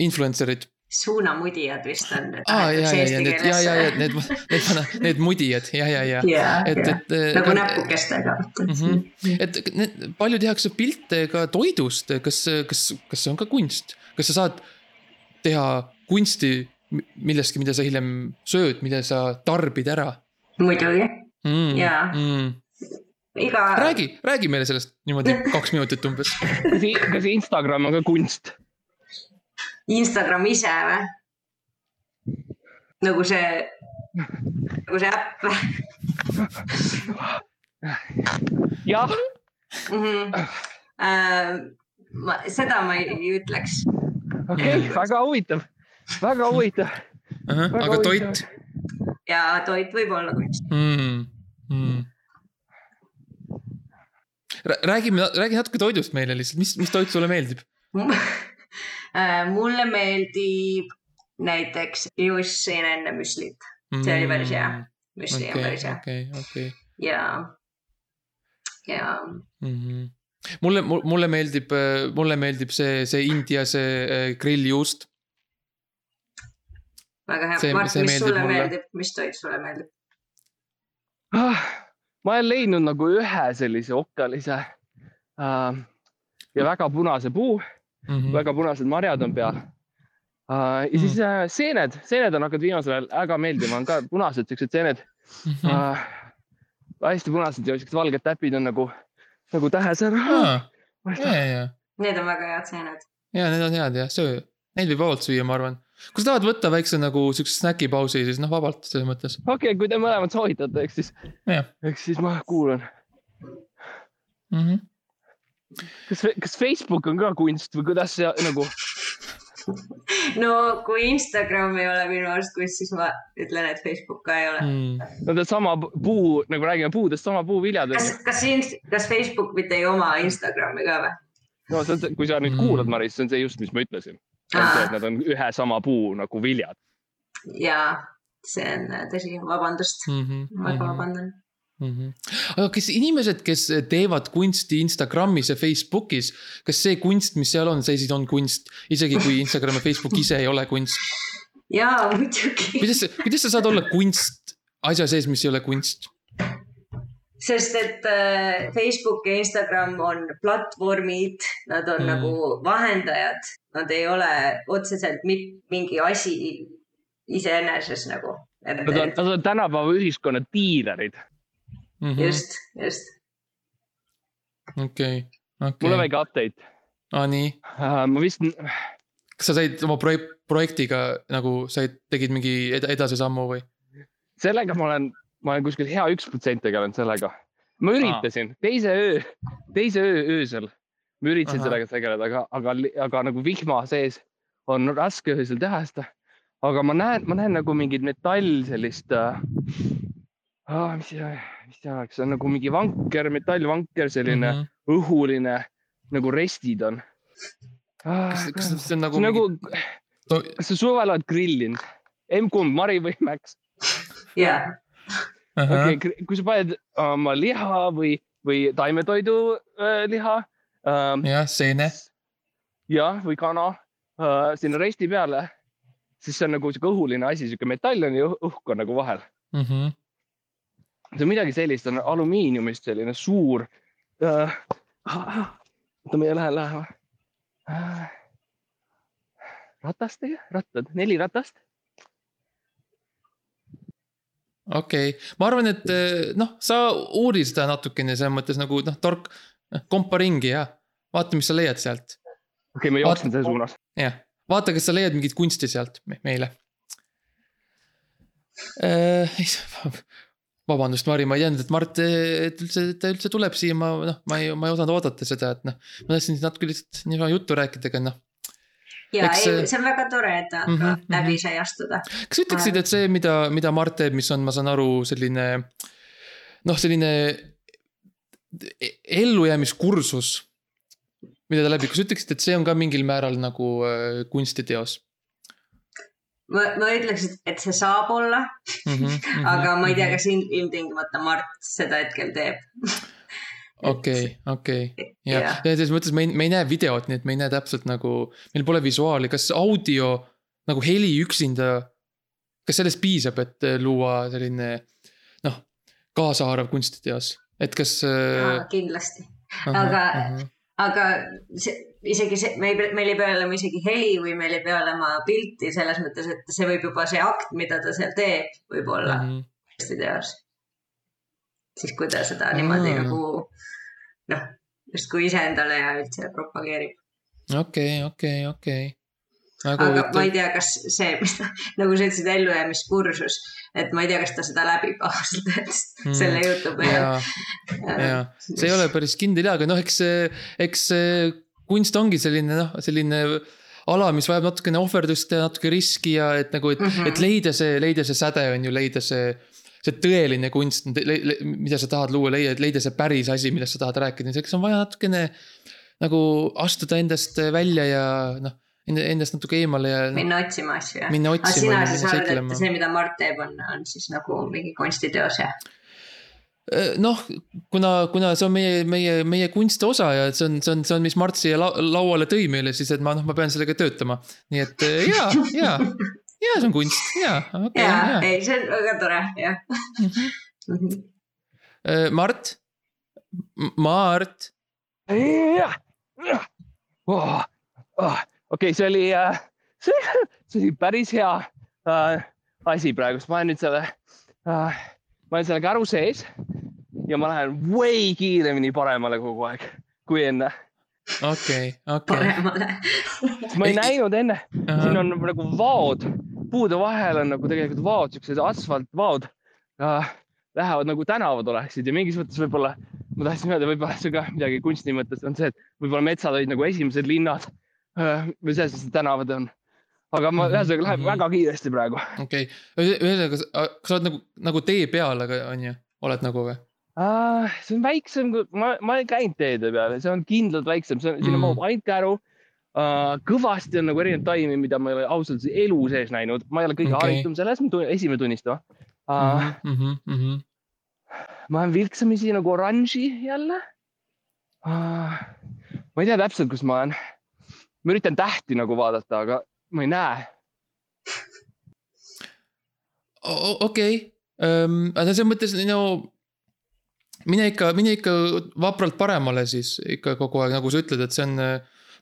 influencer'id suunamudijad vist on. aa ja, ja, ja need, ja, ja, ja need, need, need mudijad ja, ja, ja, et, et. nagu näpukestega mm. -hmm. et need, palju tehakse pilte ka toidust, kas, kas, kas see on ka kunst, kas sa saad teha kunsti millestki, mida sa hiljem sööd, mida sa tarbid ära? muidugi mm, ja mm iga. räägi, räägi meile sellest niimoodi kaks minutit umbes. kas Instagram on ka kunst? Instagram ise või? nagu see, nagu see äpp või? jah. Uh, ma, seda ma ei ütleks. okei okay,, väga huvitav, väga huvitav uh. -huh, aga huvitav. toit? ja toit võib olla kunst. Mm. Räägime, räägi natuke toidust meile lihtsalt, mis, mis toit sulle meeldib (laughs) Äh, mulle meeldib näiteks juice sõin enne müslit, see oli päris hea. müsli okay, on päris hea. okei, okei. ja, ja mm. -hmm mulle, mulle meeldib, mulle meeldib see, see India, see äh, grilljuust. väga hea, Mart, mis sulle mulle. meeldib, mis toit sulle meeldib ah,? Ma olen leidnud nagu ühe sellise okkalise äh, ja väga punase puu mm, -hmm. väga punased marjad on peal uh,. ja siis uh, seened, seened on hakanud viimasel ajal väga meeldima, on ka punased siuksed seened mm. -hmm. Uh, hästi punased ja siuksed valged täpid on nagu, nagu tähesäär ah,. (laughs) Need on väga head seened. ja need on head jah, söö, neid võib vabalt süüa, ma arvan kui sa tahad võtta väikse nagu siukse snäkipausi, siis noh, vabalt selles mõttes. okei okay,, kui te mõlemad soovitate, eks siis, eks siis ma kuulan mm. -hmm kas, kas Facebook on ka kunst või kuidas see nagu? (laughs) no kui Instagram ei ole minu arust kunst, siis ma ütlen, et Facebook ka ei ole mm.. no ta sama puu, nagu räägime puudest, sama puuviljad. kas, kas, kas Facebook mitte ei oma Instagrami ka või? no see on see, kui sa nüüd mm. kuulad, Maris, see on see just, mis ma ütlesin. Et nad on ühe sama puu nagu viljad. ja see on tõsi, vabandust mm, -hmm. väga mhm. vabandan mm. -hmm. aga kas inimesed, kes teevad kunsti Instagramis ja Facebookis, kas see kunst, mis seal on, see siis on kunst, isegi kui Instagram ja Facebook ise ei ole kunst? jaa, muidugi. kuidas, kuidas sa saad olla kunst asja sees, mis ei ole kunst? Sest et äh, Facebook ja Instagram on platvormid, nad on mm. nagu vahendajad, nad ei ole otseselt mingi asi iseeneses nagu. Nad on, nad on tänapäeva ühiskonna diilerid mm. -hmm. just, just. okei okay,, okei okay.. mul on väike update. aa, nii uh,? ma vist. kas sa said oma projek projektiga nagu said, tegid mingi ed edasisammu või? sellega ma olen, ma olen kuskil hea üks protsent tegelenud sellega. ma üritasin Aa. teise öö, teise öö öösel, ma üritasin Aha. sellega tegeleda, aga, aga, aga nagu vihma sees on raske öösel teha seda. aga ma näen, ma näen nagu mingit metall sellist äh,, mis see mis see oleks, see on nagu mingi vanker, metallvanker, selline mm -hmm. õhuline nagu restid on ah,. kas, kas see on nagu? see on nagu mingi... kas sa suvel oled grillinud? M-kumb, Mari või Max? jah. Okei, kui sa paned oma liha või, või taimetoidu äh, liha ähm,. jah, seene. jah, või kana äh, sinna resti peale, siis see on nagu sihuke õhuline asi, sihuke metall on ja õhk on nagu vahel mm. -hmm see on midagi sellist, on alumiiniumist selline suur äh,. oota, ma ei lähe, lähe äh,. ratastega, rattad, neli ratast. Okei okay., ma arvan, et äh, noh, sa uuri seda natukene selles mõttes nagu noh, tark, kompa ringi ja vaata, mis sa leiad sealt. okei okay,, ma jooksen selle suunas. jah, vaata, kas sa leiad mingit kunsti sealt meile äh,. vabandust, Mari, ma ei teadnud, et Mart, et üldse, ta üldse tuleb siia, ma noh, ma ei, ma ei osanud oodata seda, et noh. ma tahtsin natuke lihtsalt niisama juttu rääkida, aga noh. Ja Eks, ei, see on väga tore, et ta mm -hmm, läbi sai astuda. kas ütleksid, et see, mida, mida Mart teeb, mis on, ma saan aru, selline noh, selline e-, ellujäämiskursus, mida ta läbi, kas ütleksid, et see on ka mingil määral nagu äh, kunstiteos? ma, ma ütleks, et see saab olla mm. -hmm, mm -hmm, aga ma ei tea, mhm. kas ilmtingimata Mart seda hetkel teeb okei, okei, ja, ja selles mõttes me ei, me ei näe videot, nii et me ei näe täpselt nagu, meil pole visuaali, kas audio nagu heli üksinda. kas sellest piisab, et luua selline noh, kaasaarv kunstiteos, et kas. Äh, kindlasti, aga, aga see isegi see, meil, meil ei pea olema isegi heli või meil ei pea olema pilti selles mõttes, et see võib juba see akt, mida ta seal teeb, võib olla mm -hmm. Siis kui ta seda niimoodi mm nagu noh, justkui iseendale ja üldse propageerib. okei, okei, okei. aga huvitav. ma ei tea, kas see, mis ta, nagu sa ütlesid, ellujäämiskursus, et ma ei tea, kas ta seda läbib ausalt öeldes mm. selle jutu põhjal. ja, see ei ole päris kindel ja, aga noh, eks, eks kunst ongi selline noh, selline ala, mis vajab natukene ohverdust ja natuke riski ja et nagu, et mm, -hmm. et leida see, leida see säde on ju, leida see. See tõeline kunst, mida sa tahad luua, leida, leida see päris asi, millest sa tahad rääkida, selleks on vaja natukene. nagu astuda endast välja ja noh, endast natuke eemale ja no,. minna otsima asju jah. minna otsima. aga sina siis arvad, et see, mida Mart teeb, on, on siis nagu mingi kunstiteos jah? Äh, noh, kuna, kuna see on meie, meie, meie kunsti osa ja see on, see on, see on, mis Mart siia lauale tõi meile, siis et ma, noh, ma pean sellega töötama. nii et äh, ja, ja, (laughs) ja see on kunst, ja, okay,. ja, ja., ei, see on väga tore, jah mm. -hmm. Mart, Mart. oh,. Oh, okei okay,, see oli äh,, see, see oli päris hea äh, asi praegu, sest ma olen nüüd selle äh,, ma olen selle käru sees ja ma lähen way kiiremini paremale kogu aeg kui enne. okei, okei. paremale ma ei näinud enne uh, -huh. siin on nagu vaod, puude vahel on nagu tegelikult vaod, siuksed asfaltvaod äh,. Lähevad nagu tänavad oleksid ja mingis mõttes võib-olla, ma tahtsin öelda, võib-olla see ka midagi kunsti mõttes on see, et võib-olla metsad olid nagu esimesed linnad äh,. või selles mõttes tänavad on aga ma, mhm, ühesõnaga läheb väga kiiresti praegu. okei okay., ühesõnaga, kas sa oled nagu, nagu tee peal, aga on ju, oled nagu või? Uh, see on väiksem, ma, ma olen käinud teede peal see on kindlalt väiksem, see on mm., sinna mahub ainult käru uh,. kõvasti on nagu erinevaid taimi, mida ma ei ole ausalt elu sees näinud, ma ei ole kõige okay. haritum selles, ma esimene tunnistama uh,. Mm -hmm, mm -hmm. ma olen vilksamisi nagu oranži jälle uh,. ma ei tea täpselt, kus ma olen. ma üritan tähti nagu vaadata, aga ma ei näe. okei, aga selles mõttes no mine ikka, mine ikka vapralt paremale siis ikka kogu aeg, nagu sa ütled, et see on.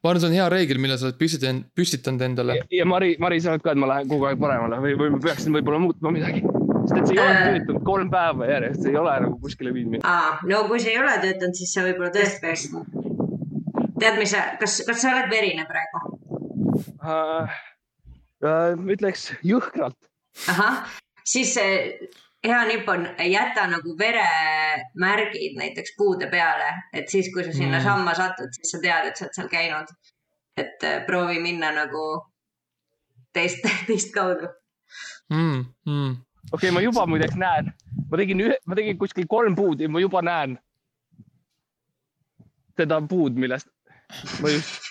Ma arvan, see on hea reegel, mille sa oled püstitanud, püstitanud endale. ja Mari, Mari, sa oled ka, et ma lähen kogu aeg paremale või, või ma peaksin võib-olla muutma midagi. sest et see ei ole äh. töötanud kolm päeva järjest, see ei ole nagu kuskile viinud no kui see ei ole töötanud, siis sa võib-olla tõesti peaksid. tead, mis sa, kas, kas sa oled verine praegu uh,? Uh, ütleks jõhkralt. ahah, siis hea nipp on jäta nagu veremärgid näiteks puude peale, et siis, kui sa sinna mm. samma satud, siis sa tead, et sa oled seal käinud. et äh, proovi minna nagu teist, (laughs) teist kaudu mm,. Mm. okei okay,, ma juba muideks näen, ma tegin ühe, ma tegin kuskil kolm puud ja ma juba näen seda puud, millest ma just.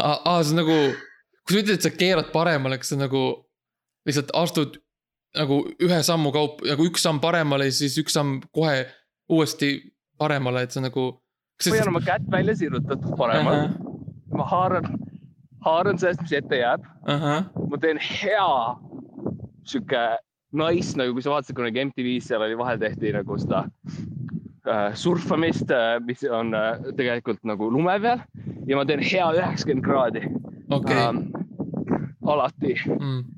aa, see on nagu, kui sa ütled, et sa keerad paremale, kas sa nagu lihtsalt astud nagu ühe sammu kaup, nagu üks samm paremale, siis üks samm kohe uuesti paremale, et see nagu. hoian oma kätt välja sirutatud paremale uh. -huh. ma haaran, haaran sellest, mis ette jääb uh. -huh. ma teen hea sihuke nice nagu, kui sa vaatasid kunagi MTV-s, seal oli vahel tehti nagu seda äh, surfamist äh,, mis on äh, tegelikult nagu lume peal ja ma teen hea üheksakümmend kraadi okay.. Ähm, alati mm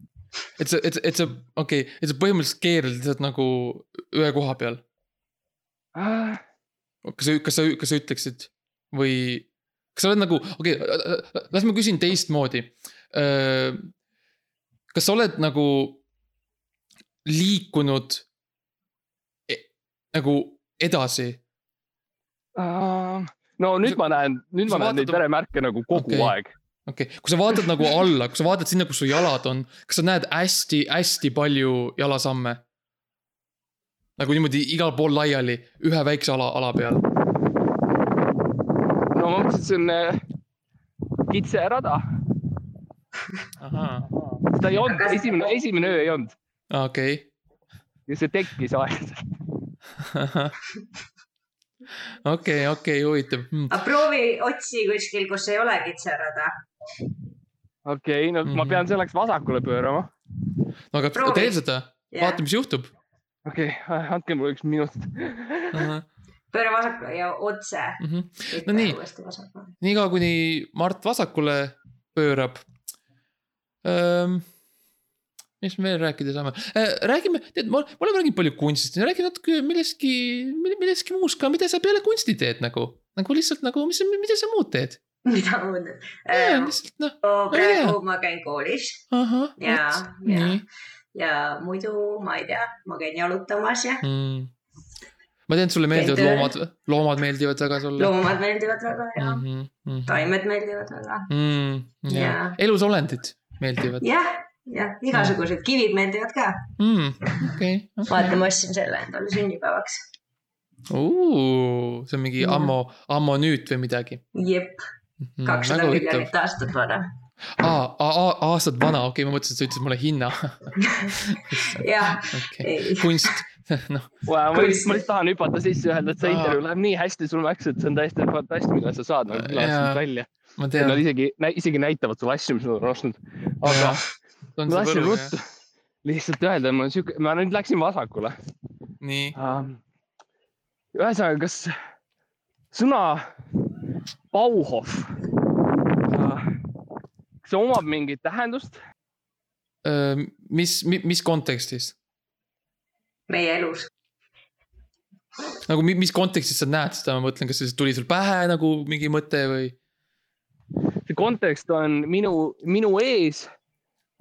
et sa, et, et sa, okei okay,, et sa põhimõtteliselt keerad lihtsalt nagu ühe koha peal äh,. kas sa, kas sa, kas sa ütleksid või kas sa oled nagu, okei okay,, las ma küsin teistmoodi. kas sa oled nagu liikunud e nagu edasi uh,? no nüüd sa, ma näen, nüüd ma näen neid veremärke nagu kogu okay. aeg okei okay., kui sa vaatad nagu alla, kui sa vaatad sinna, kus su jalad on, kas sa näed hästi-hästi palju jalasamme? nagu niimoodi igal pool laiali, ühe väikse ala, ala peal. no ma mõtlesin, et see on äh, kitserada. seda ei olnud, esimene, esimene öö ei olnud. okei okay.. ja see tekkis aeglaselt okei, okei, huvitav hmm.. proovi otsi kuskil, kus ei ole kitserada okei okay,, no mm -hmm. ma pean selleks vasakule pöörama. no aga Proovi. tee seda yeah., vaata, mis juhtub. okei okay,, andke mulle üks minut uh. -huh. pööra vasakule ja otse mm. -hmm. no nii, niikaua kuni Mart vasakule pöörab ähm, mis me veel rääkida saame äh,? räägime, tead, ma, me oleme rääkinud palju kunstist, räägi natuke millestki, millestki muust ka, mida sa peale kunsti teed nagu, nagu lihtsalt nagu, mis, mida sa muud teed? (laughs) mida muud ähm,. No, praegu ma käin koolis. ja, ja, ja muidu ma ei tea, ma käin jalutamas ja mm ma tean, sulle meeldivad Käin loomad, loomad meeldivad väga sulle. loomad meeldivad väga ja mm, -hmm, mm -hmm. taimed meeldivad väga mm,. Ja. elusolendid meeldivad. jah, jah, igasugused kivid meeldivad ka mm,. Okay, okay. vaata, ma ostsin selle endale sünnipäevaks. see on mingi mm. ammo, ammonüüt või midagi. jep Mhm, kakssada miljonit aastat vana. aa, aastat vana, okei okay,, ma mõtlesin, et sa ütlesid mulle hinna (laughs) jah. kunst, (laughs) noh. ma lihtsalt tahan hüpata sisse ja öelda, et see intervjuu läheb nii hästi sul Max, et see on täiesti fantastiline, sa saad nagu külastused välja. Nad isegi, isegi näitavad sulle asju, mis nad on ostnud. aga ma tahtsin ruttu lihtsalt öelda, ma sihuke, ma nüüd läksin vasakule. nii uh,. ühesõnaga, kas sõna Bauhof. kas see omab mingit tähendust? mis, mis kontekstis? meie elus. nagu mis kontekstis sa näed seda, ma mõtlen, kas see tuli sul pähe nagu mingi mõte või? see kontekst on minu, minu ees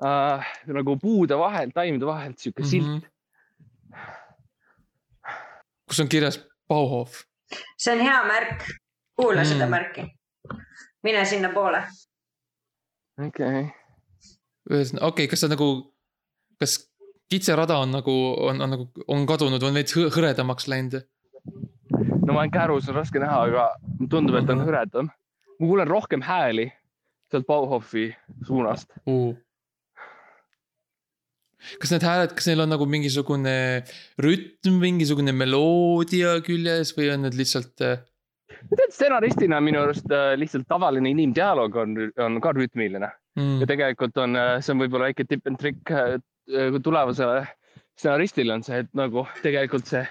äh, nagu puude vahel, taimede vahel sihuke mm -hmm. silt. kus on kirjas Bauhof? see on hea märk kuula mm. seda märki. mine sinnapoole. okei okay.. ühesõnaga, okei okay,, kas sa nagu, kas kitserada on nagu, on, on nagu, on kadunud, on veits hõredamaks läinud? no ma olen kärus, on raske näha, aga tundub, et on mhm. hõredam. ma kuulen rohkem hääli sealt Bauhofi suunast uh kas need hääled, kas neil on nagu mingisugune rütm, mingisugune meloodia küljes või on need lihtsalt äh, tead, stsenaristina minu arust äh, lihtsalt tavaline inimdialoog on, on ka rütmiline mm. ja tegelikult on, äh, see on võib-olla väike tipp and trick äh, tulevasele stsenaristile on see, et nagu tegelikult see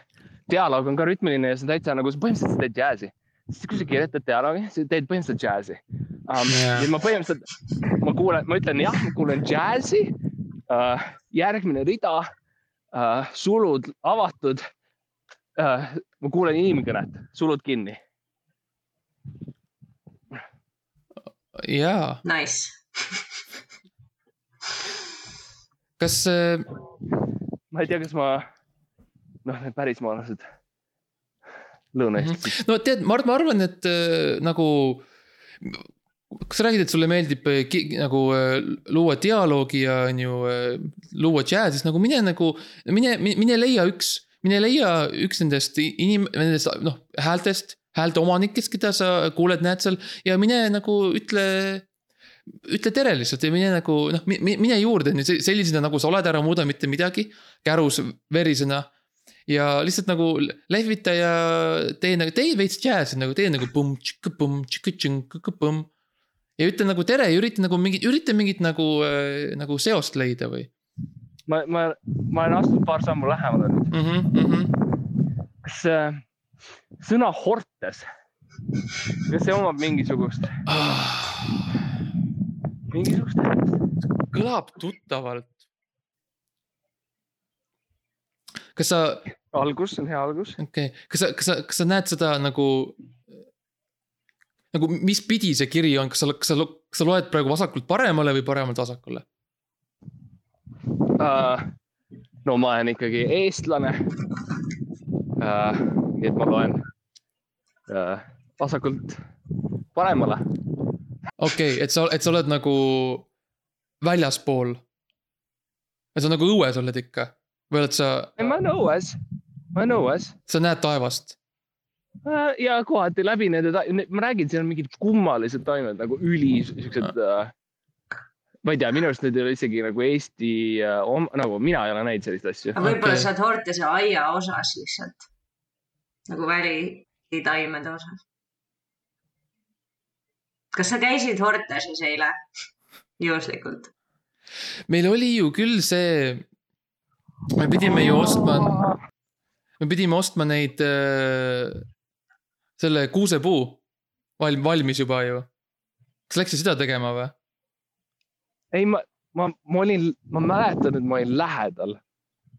dialoog on ka rütmiline ja see on täitsa nagu, sa põhimõtteliselt teed džässi. kui sa kirjutad dialoogi, sa teed põhimõtteliselt džässi um,. Yeah. ma põhimõtteliselt, ma kuulen, ma ütlen jah, ma kuulen džässi uh,. järgmine rida uh,, sulud avatud uh,. ma kuulen inimkõnet, sulud kinni jaa. Nice (laughs) kas äh.... ma ei tea, kas ma, noh, need pärismaalased Lõuna-Eestis mm. -hmm. no tead, Mart, ma arvan, et äh, nagu kas sa räägid, et sulle meeldib äh, nagu äh, luua dialoogi ja on ju äh, luua džääsis, nagu mine nagu, mine, mine leia üks, mine leia üks nendest inim-, nendest noh, häältest häälte omanikest, keda sa kuuled, näed seal ja mine nagu ütle ütle tere lihtsalt ja mine nagu noh, mine juurde sellisena, nagu sa oled, ära muuda mitte midagi. kärus verisena. ja lihtsalt nagu lehvita ja tee nagu, tee veits džääsi nagu, tee nagu pumm, tšikk-pumm, tšikk-tšink-pumm. ja ütle nagu tere ja ürita nagu mingit, ürita mingit nagu äh,, nagu seost leida või. ma, ma, ma olen astunud paar sammu lähemale nüüd mm. -hmm, mm -hmm. kas äh, sõna hortes, kas see omab mingisugust mingisugust tähendust? kõlab tuttavalt. kas sa algus, see on hea algus. okei okay., kas sa, kas sa, kas sa näed seda nagu. nagu mis pidi see kiri on, kas sa, kas sa, kas sa loed praegu vasakult paremale või paremalt vasakule uh,? no ma olen ikkagi eestlane uh,. Nii et ma loen uh, vasakult paremale. okei okay,, et sa, et sa oled nagu väljaspool. et sa nagu õues oled ikka või oled sa? ma olen õues, ma olen õues. sa näed taevast? Äh, ja kohati läbi nende, ma räägin, seal on mingid kummalised taimed nagu üli siuksed äh, ma ei tea, minu arust need ei ole isegi nagu Eesti äh,, nagu mina ei ole näinud selliseid asju. võib-olla okay. sa oled Hortese aia osas lihtsalt nagu välitaimede osas kas sa käisid Horteses eile juhuslikult? meil oli ju küll see, me pidime ju ostma, me pidime ostma neid äh,, selle kuusepuu valm-, valmis juba ju. kas läksid seda tegema või? ei, ma, ma, ma olin, ma mäletan, et ma olin lähedal.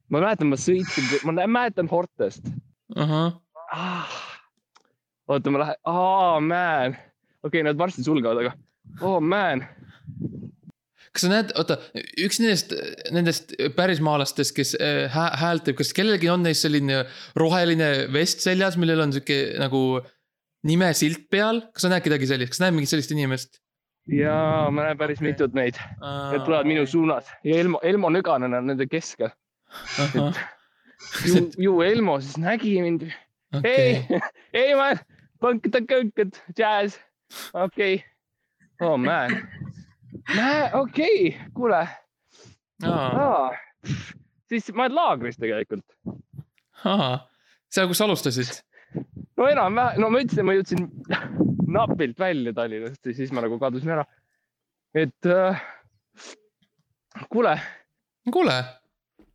ma mäletan, ma sõitsin, ma mäletan Hortest uh. Ah, oota, ma lähen, aa, man. Okei okay,, nad varsti sulgevad, aga oh man. kas sa näed, oota, üks nendest, nendest pärismaalastest, kes äh, häält teeb, kas kellelgi on neist selline roheline vest seljas, millel on sihuke nagu nimesilt peal, kas sa näed kedagi sellist, kas näed mingit sellist inimest? ja ma näen päris mitut neid, need tulevad minu suunas ja Elmo, Elmo Nüganen on nende keskel. ju, ju Elmo siis nägi mind okay.. ei, (laughs) ei ma, põnkad-kõnkad, džäss okei okay., oh man, okei okay., kuule oh.. siis ma olen laagris tegelikult. seal, kus alustasid? no enam-vähem, no ma ütlesin, ma jõudsin (laughs) napilt välja Tallinnast ja siis ma nagu kadusin ära. et äh, kuule. kuule,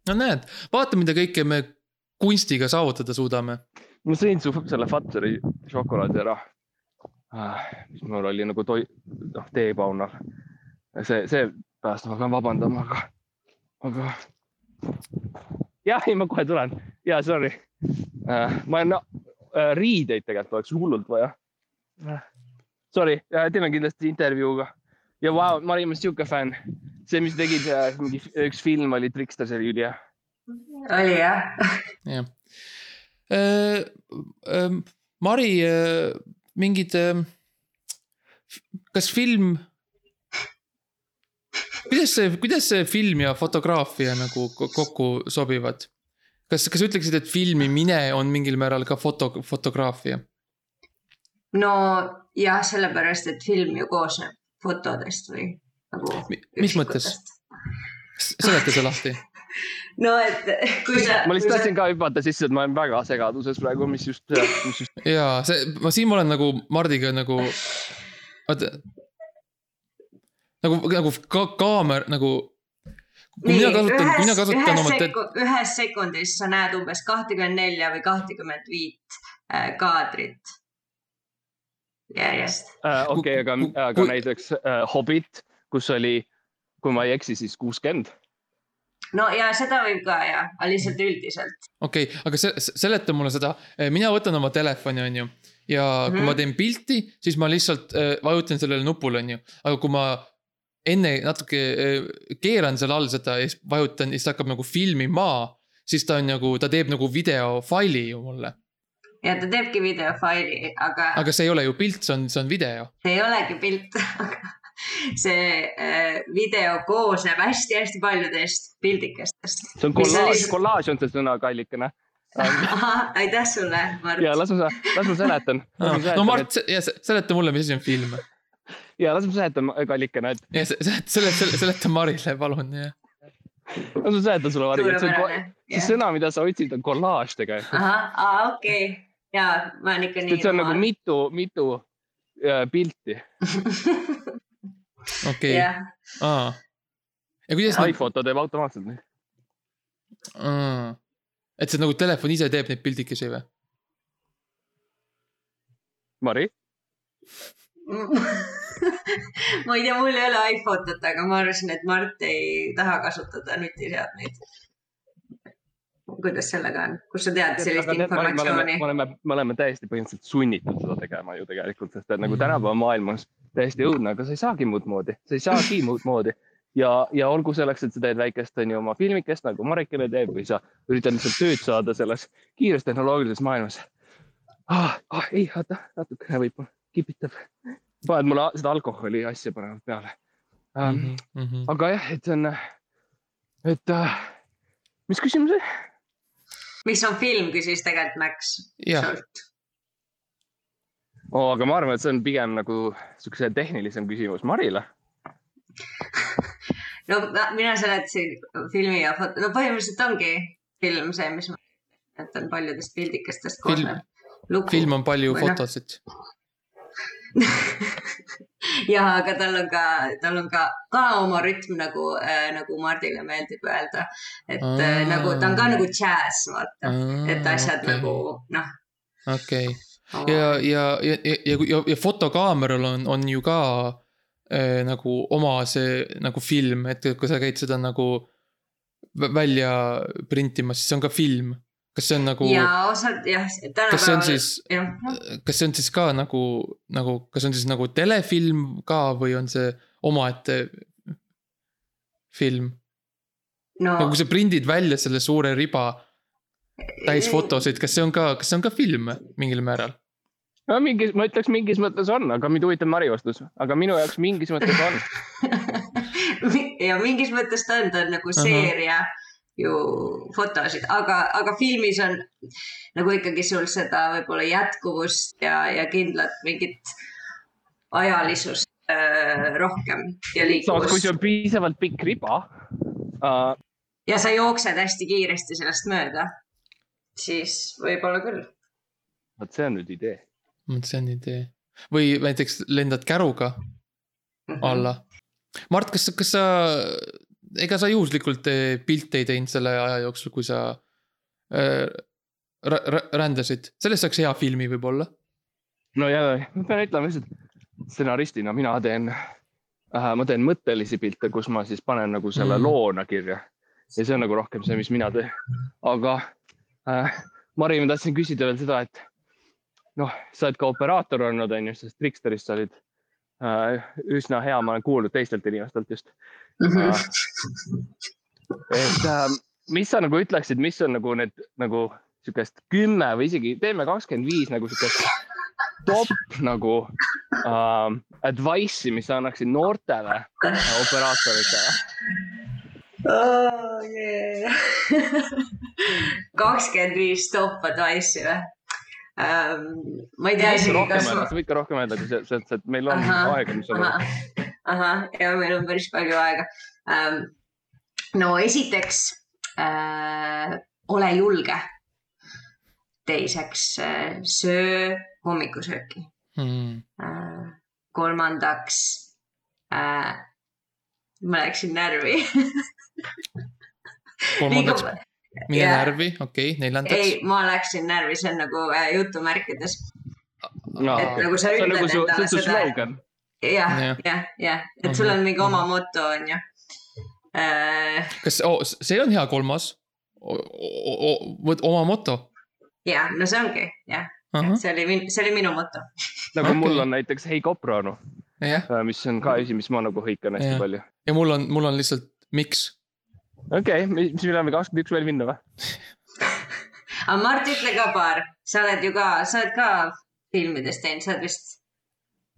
no näed, vaata, mida kõike me kunstiga saavutada suudame. Ma sõin su selle Fatseri šokolaadi ära Ah, mis mul oli nagu toi-, noh, teepaunal. see, see pärast ma pean vabandama, aga, aga. jah, ei, ma kohe tulen. ja sorry uh,. ma olen no, uh, riideid tegelikult oleks hullult vaja uh,. Sorry uh,, teeme kindlasti intervjuuga. ja vau wow,, ma olin sihuke fänn. see, mis tegid mingi üks film oli Trickster, see oli ülihea. oli jah? jah. Mari mingid, ähm, kas film, kuidas see, kuidas see film ja fotograafia nagu kokku sobivad? kas, kas ütleksid, et filmimine on mingil määral ka foto, fotograafia? no jah, sellepärast, et film ju koosneb fotodest või nagu. mis mõttes? seleta see lahti (laughs) no et (laughs) kui sa. ma lihtsalt tahtsin ka hüpata sisse, et ma olen väga segaduses praegu, mis just, mis just. (laughs) ja see, ma siin ma olen nagu Mardiga nagu, vaata. nagu, nagu ka kaamer nagu. kui Nii, mina kasutan, mina kasutan oma seku,. ühes sekundis sa näed umbes kahtekümmend nelja või kahtekümmet viit äh, kaadrit järjest uh,. okei okay,, aga, aga kui... näiteks uh, Hobbit, kus oli, kui ma ei eksi, siis kuuskümmend no ja seda võib ka ja, aga lihtsalt üldiselt. okei okay,, aga se seleta mulle seda, eh, mina võtan oma telefoni, on ju. ja mm -hmm. kui mhm. ma teen pilti, siis ma lihtsalt äh, vajutan sellele nupule, on ju, aga kui ma enne natuke äh, keeran seal all seda ja siis vajutan ja siis ta hakkab nagu filmima. siis ta on nagu, ta teeb nagu videofaili ju mulle ja ta teebki videofaili, aga. aga see ei ole ju pilt, see on, see on video. see ei olegi pilt (laughs) aga (laughs) see äh, video koosneb hästi-hästi paljudest pildikestest. see on kollaaž, kollaaž on see sõna, kallikene (laughs) aitäh sulle, Mart. ja las ma, las ma seletan. (laughs) no Mart, seleta mulle, mis asi on film. ja las ma seletan, kallikene, et. ja seleta, seleta, seleta Marile, palun, jah. las ma seletan sulle, Mari, et see on, see sõna, mida sa otsid, on kollaaž tegelikult. ahah, okei okay. ja ma olen ikka nii. see on nagu mitu, mitu äh, pilti okei okay. yeah.. ja kuidas iPhoto teeb automaatselt neid. et see nagu telefon ise teeb neid pildikesi või? Mari (laughs) ma ei tea, mul ei ole iPhotot, aga ma arvasin, et Mart ei taha kasutada nutiseadmeid. kuidas sellega on, kus sa tead sellist Aga informatsiooni? me oleme, me oleme täiesti põhimõtteliselt sunnitud seda tegema ju tegelikult, sest et nagu mm. tänapäeva maailmas täiesti õudne, aga sa ei saagi muud moodi, sa ei saagi (laughs) muud moodi ja, ja olgu selleks, et sa teed väikest, on ju, oma filmikest nagu Marikene teeb või sa üritad lihtsalt tööd saada selles kiires tehnoloogilises maailmas ah,. Ah, ei, oota, natukene võib-olla kipitab. paned mulle seda alkoholi asja panevad peale um,. Mm -hmm. aga jah, et see on, et uh, mis küsimus oli? mis on film, küsis tegelikult Max. Oh, aga ma arvan, et see on pigem nagu siukse tehnilisem küsimus Marile (laughs) no mina seletasin filmi ja foto, no põhimõtteliselt ongi film see, mis ma mäletan paljudest pildikestest koosneb. film on palju Või noh. fotosid (laughs) ja, aga tal on ka, tal on ka, ka oma rütm nagu äh,, nagu Mardile meeldib öelda. et Aa, äh, nagu ta on ka nagu džäss, vaata, et asjad okay. nagu noh. okei okay., ja, ja, ja, ja, ja, ja fotokaameral on, on ju ka äh, nagu oma see nagu film, et kui sa käid seda nagu välja printimas, siis see on ka film. kas see on nagu. ja osad jah, tänapäeval. kas see on siis, kas see on siis ka nagu, nagu, kas on siis nagu telefilm ka või on see omaette film no.? nagu kui sa prindid välja selle suure riba täis fotosid, kas see on ka, kas see on ka film mingil määral? No mingis, ma ütleks mingis mõttes on, aga mind huvitab Mari vastus, aga minu jaoks mingis mõttes on (laughs) ja mingis mõttes ta on, ta on nagu seeria uh -huh. ju fotosid, aga, aga filmis on nagu ikkagi sul seda võib-olla jätkuvust ja, ja kindlat mingit ajalisust äh, rohkem ja liikuvust. kui see on piisavalt pikk riba uh.... ja sa jooksed hästi kiiresti sellest mööda, siis võib-olla küll. vot see on nüüd idee see on idee. või näiteks lendad käruga mm -hmm. alla. Mart, kas, kas sa, ega sa juhuslikult eh, pilte ei teinud selle aja jooksul, kui sa äh, rändasid, sellest saaks hea filmi võib-olla. no jälle, ma pean ütlema lihtsalt stsenaristina mina teen äh,, ma teen mõttelisi pilte, kus ma siis panen nagu selle mm. loona kirja. ja see on nagu rohkem see, mis mina teen. aga äh, Mari, ma tahtsin küsida veel seda, et noh, sa oled ka operaator olnud, on ju, sest Tricksterist sa olid äh, üsna hea, ma olen kuulnud teistelt inimestelt just. -hmm. Äh, et äh, mis sa nagu ütleksid, mis on nagu need nagu sihukest kümme või isegi teeme kakskümmend viis nagu sihukest top nagu äh, advice'i, mis sa annaksid noortele äh, operaatoritele oh,? (laughs) kakskümmend viis top advice'i või? Ähm,. ma ei tea isegi, kas. sa võid ka rohkem öelda, kui see, see, et meil on aha, aega, mis on. ahah, ja meil on päris palju aega ähm,. no esiteks äh, ole julge. teiseks äh, söö hommikusööki hmm.. Äh, kolmandaks äh,, ma läksin närvi kolmandaks mine yeah. närvi, okei okay,, neljandaks. ei, ma läksin närvi, see on nagu äh, jutumärkides no,. et nagu sa ütled nagu su, endale seda. jah, jah, jah, et sul on mingi oma moto, on ju äh.... kas oh,, see on hea kolmas? oma moto? jah, no see ongi jah uh, -huh. see oli, see oli minu moto nagu okay. mul on näiteks Hei Kopranu yeah., äh, mis on ka asi, mis ma nagu hõikan hästi yeah. palju. ja mul on, mul on lihtsalt, miks okei okay,, mis me läheme kakskümmend üks veel minna või (laughs) aga Mart, ütle ka paar, sa oled ju ka, sa oled ka filmides teinud, sa oled vist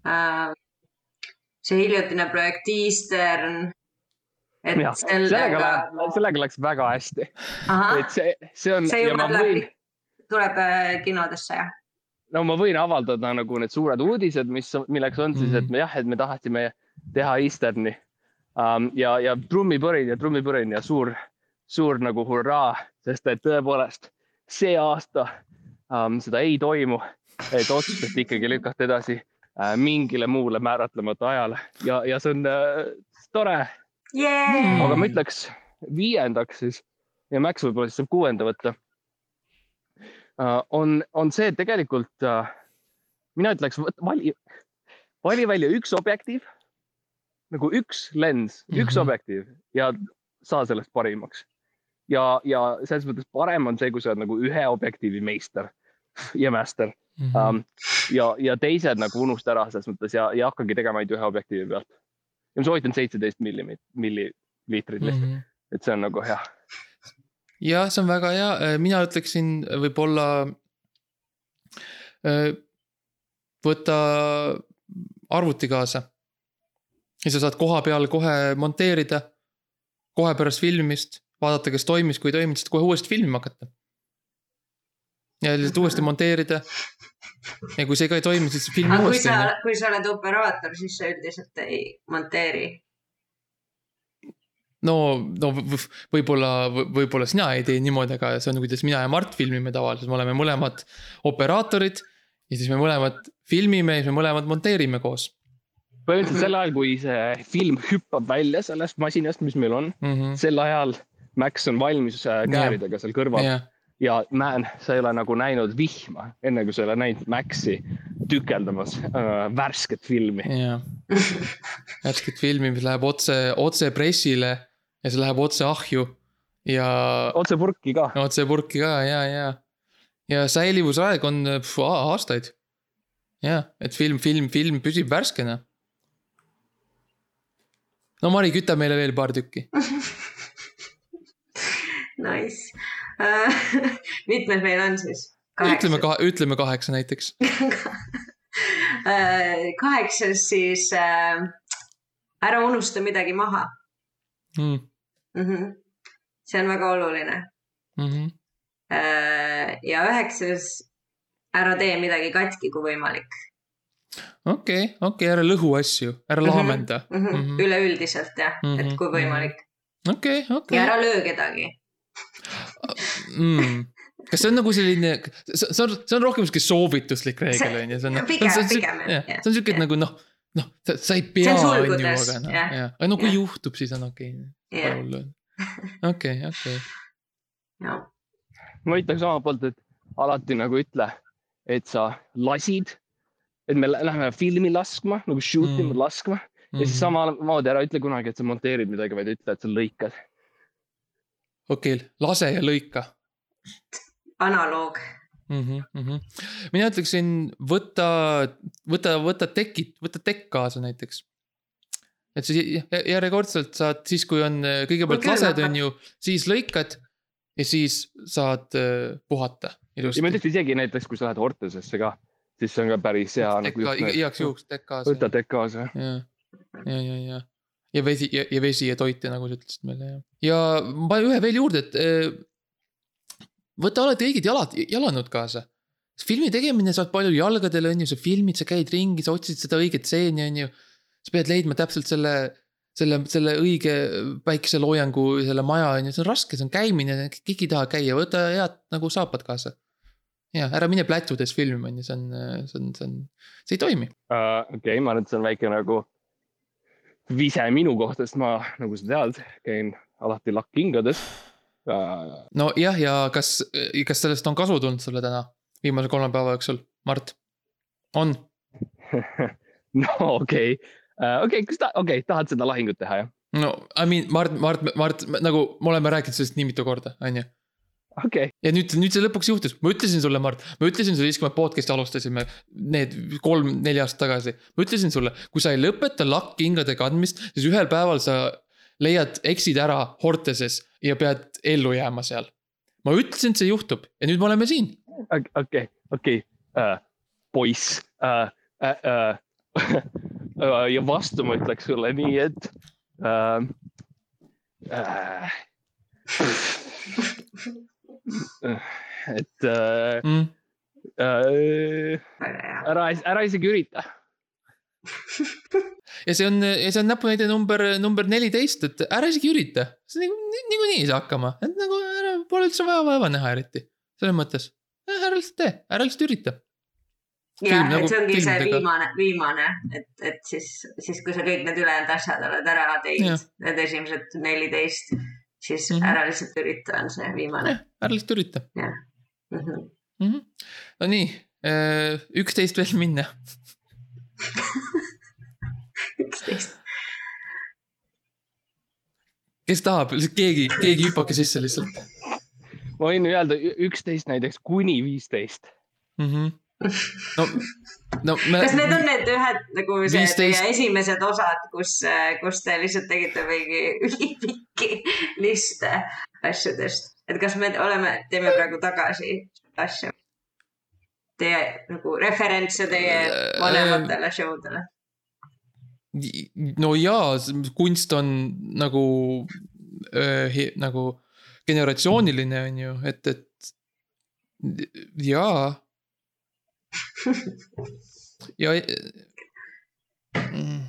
äh, see hiljutine projekt Eastern. et ja, sellega, sellega, sellega läks väga hästi. et see, see on. see juba tuleb võin..., tuleb äh, kinodesse jah? no ma võin avaldada nagu need suured uudised, mis, milleks on siis, et me jah, et me tahtsime teha Easterni um,. ja, ja trummipõrin ja trummipõrin ja suur, suur nagu hurraa, sest et tõepoolest see aasta um, seda ei toimu, et otsustati ikkagi lükata edasi uh, mingile muule määratlemata ajale ja, ja see on uh, tore yeah.. aga ma ütleks viiendaks siis ja Max võib-olla siis saab kuuenda võtta uh,. on, on see, et tegelikult uh, mina ütleks, vali, vali välja üks objektiiv nagu üks lens mm, -hmm. üks mhm. objektiiv ja saa sellest parimaks. ja, ja selles mõttes parem on see, kui sa oled nagu ühe objektiivi meister (laughs) ja master mm. -hmm. Um, ja, ja teised nagu unusta ära selles mõttes ja, ja hakkagi tegema ainult ühe objektiivi pealt. ja ma soovitan seitseteist milli, milliliitrit lihtsalt mm, -hmm. et see on nagu hea. jah, see on väga hea, mina ütleksin võib-olla võta arvuti kaasa. Ja sa saad koha peal kohe monteerida, kohe pärast filmimist, vaadata, kas toimis, kui ei toiminud, siis kohe uuesti filmima hakata. ja lihtsalt uuesti monteerida. ja kui see ka ei toimi, siis filmi uuesti. kui sa, kui sa oled operaator, siis sa üldiselt ei monteeri no, no võib-olla, võib-olla sina ei tee niimoodi, aga see on, kuidas mina ja Mart filmime tavaliselt, me oleme mõlemad operaatorid ja siis me mõlemad filmime ja siis me mõlemad monteerime koos. Põhimõtteliselt (laughs) sel ajal, kui see film hüppab välja sellest masinast, mis meil on mm, -hmm. sel ajal Max on valmis äh, kääridega seal kõrval yeah. ja man, sa ei ole nagu näinud vihma, enne kui sa ei ole näinud Maxi tükeldamas äh, värsket filmi yeah.. (laughs) värsket filmi, mis läheb otse, otse pressile ja see läheb otse ahju ja. otse purki ka. otse purki ka ja, ja ja säilivusaeg on pf, aastaid. jah, et film, film, film püsib värskena. No Mari, küta meile veel paar tükki (laughs) Nice uh,. (laughs) mitmed meil on siis? ütleme kahe, ütleme kaheksa näiteks Uh, (laughs) kaheksas siis uh, ära unusta midagi maha mm.. Mm -hmm. see on väga oluline mm. -hmm Äh, ja üheksas, ära tee midagi katki, kui võimalik. Okei okay,, okei okay,, ära lõhu asju, ära mm -hmm, laamenda mm. -hmm. Mm -hmm. üleüldiselt jah mm, -hmm, et kui võimalik. okei okay,, okei okay.. ja ära löö kedagi (laughs) mm kas see on nagu selline, see on, see on rohkem sihuke soovituslik reegel on ju, see on. pigem, pigem jah. see on sihuke yeah. nagu noh, noh, sa ei pea on ju, aga noh, jah. aga no kui yeah. juhtub, siis on okei okay.. okei, okei. jah ma ütleks omalt poolt, et alati nagu ütle, et sa lasid, et me läheme filmi laskma nagu shoot ima mm. laskma ja siis mhm. samamoodi ära ütle kunagi, et sa monteerid midagi, vaid ütle, et sa lõikad. okei okay,, lase ja lõika. analoog mm. -hmm, mm -hmm. mina ütleksin, võta, võta, võta tekid, võta tekk kaasa näiteks et siis järjekordselt saad siis, kui on kõigepealt lased, on ju, siis lõikad ja siis saad äh, puhata ilusti. ja ma ütleks isegi näiteks, kui sa lähed Hortesesse ka, siis see on ka päris hea. nagu igaks juhuks tekk kaasa. võta tekk kaasa. ja, ja, ja, ja, ja vesi ja, ja vesi ja toit ja nagu sa ütlesid meile ja. ja ma ühe veel juurde, et äh, võta alati õiged jalad, jalanõud kaasa. filmi tegemine saab palju jalgadele, on ju, sa filmid, sa käid ringi, sa otsid seda õiget stseeni, on ju. sa pead leidma täpselt selle selle, selle õige päikeseloojangu, selle maja on ju, see on raske, see on käimine, keegi ei taha käia, võta head nagu saapad kaasa. Ja ära mine plätudes filmima, on ju, see on, see on, see on, see ei toimi uh,. okei okay,, ma arvan, et see on väike nagu vise minu kohta, sest ma, nagu sa tead, käin alati lakkhingades uh.... nojah, ja kas, kas sellest on kasu tulnud sulle täna, viimase kolme päeva jooksul, Mart? on (laughs) no okei okay Äh, okei okay,, kas ta, okei okay,, tahad seda lahingut teha, jah? no I mean, Mart, Mart, Mart, nagu me oleme rääkinud sellest nii mitu korda, on ju. Okay.. ja nüüd, nüüd see lõpuks juhtus, ma ütlesin sulle, Mart, ma ütlesin sulle siis, kui me podcast'i alustasime, need kolm-neli aastat tagasi. ma ütlesin sulle, kui sa ei lõpeta lakkhingade kandmist, siis ühel päeval sa leiad, eksid ära Horteses ja pead ellu jääma seal. ma ütlesin, et see juhtub ja nüüd me oleme siin. okei, okei, äh, poiss uh,, uh, uh, Äh, ja vastu ma ütleks sulle nii, et äh,. Äh, (laughs) (laughs) et äh, mm. äh, ära, ära isegi ürita. (laughs) Ja see on, ja see on näpunäide number, number neliteist, et ära isegi ürita. see niikuinii nii, ei saa hakkama, et nagu ära, pole üldse vaja vaeva näha eriti. selles mõttes, ära lihtsalt tee, ära lihtsalt ürita. Jah, et nagu see ongi see viimane, viimane, et, et siis, siis kui sa kõik need ülejäänud asjad oled ära teinud, need esimesed neliteist, siis mm -hmm. ära lihtsalt ürita, on see viimane. ära lihtsalt ürita. jah mm -hmm. mm. -hmm. no nii, äh, üksteist veel minna üksteist. kes tahab, keegi, keegi hüppake sisse lihtsalt. ma võin öelda üksteist näiteks kuni viisteist mm. -hmm. No, no me.... kas need on need ühed nagu see 15... teie esimesed osad, kus, kus te lihtsalt tegite mingi ülipikki liste asjadest, et kas me oleme, teeme praegu tagasi asju? Teie nagu referentse teie äh, vanematele show dele? no jaa, kunst on nagu äh,, nagu generatsiooniline on ju, et, et jaa ja mm..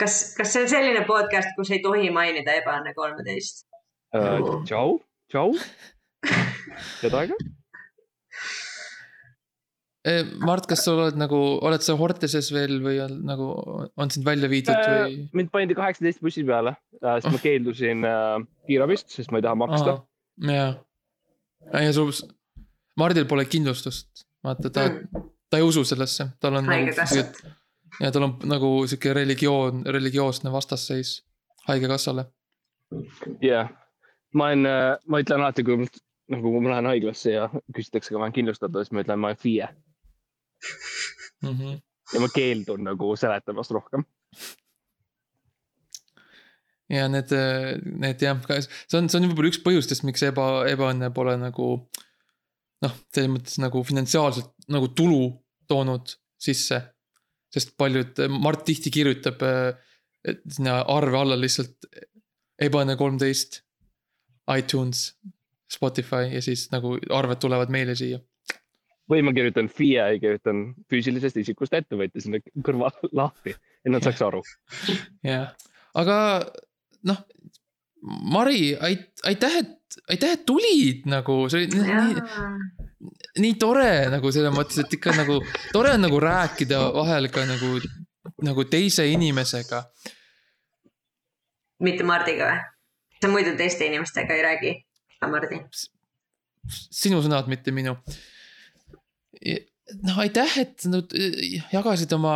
kas, kas see on selline podcast, kus ei tohi mainida ebaõnne kolmeteist uh,? tšau, tšau. head aega. Eh, Mart, kas sa oled nagu, oled sa Horteses veel või on nagu, on sind välja viidud äh, või? mind pandi kaheksateist bussi peale, äh, sest ma oh. keeldusin äh, kiirabist, sest ma ei taha maksta. jaa, ja sul, Mardil pole kindlustust, vaata ta mm., ta ei usu sellesse, tal on. Nagu haigekassat nagu,. ja tal on nagu sihuke religioon, religioosne vastasseis haigekassale. jah yeah., ma olen, äh, ma ütlen alati, kui nagu ma lähen haiglasse ja küsitakse, kas ma olen kindlustatud, siis ma ütlen, ma olen FIE mm. -hmm. ja ma keeldun nagu seletamast rohkem ja need, need jah, see on, see on võib-olla üks põhjustest, miks eba, ebaõnne pole nagu noh, selles mõttes nagu finantsiaalselt nagu tulu toonud sisse. sest paljud, Mart tihti kirjutab sinna arve alla lihtsalt ebaõnne kolmteist, iTunes, Spotify ja siis nagu arved tulevad meile siia. või ma kirjutan FIE, kirjutan füüsilisest isikust ettevõtja sinna kõrval lahti, et nad saaks aru. jah, aga noh, Mari, aitäh, et, aitäh, et tulid nagu, see oli nii, nii tore nagu selles mõttes, et ikka nagu tore on nagu rääkida vahel ka nagu, nagu teise inimesega. mitte Mardiga või? sa muidu teiste inimestega ei räägi, Mardi? sinu sõnad, mitte minu noh, aitäh, et nad jagasid oma,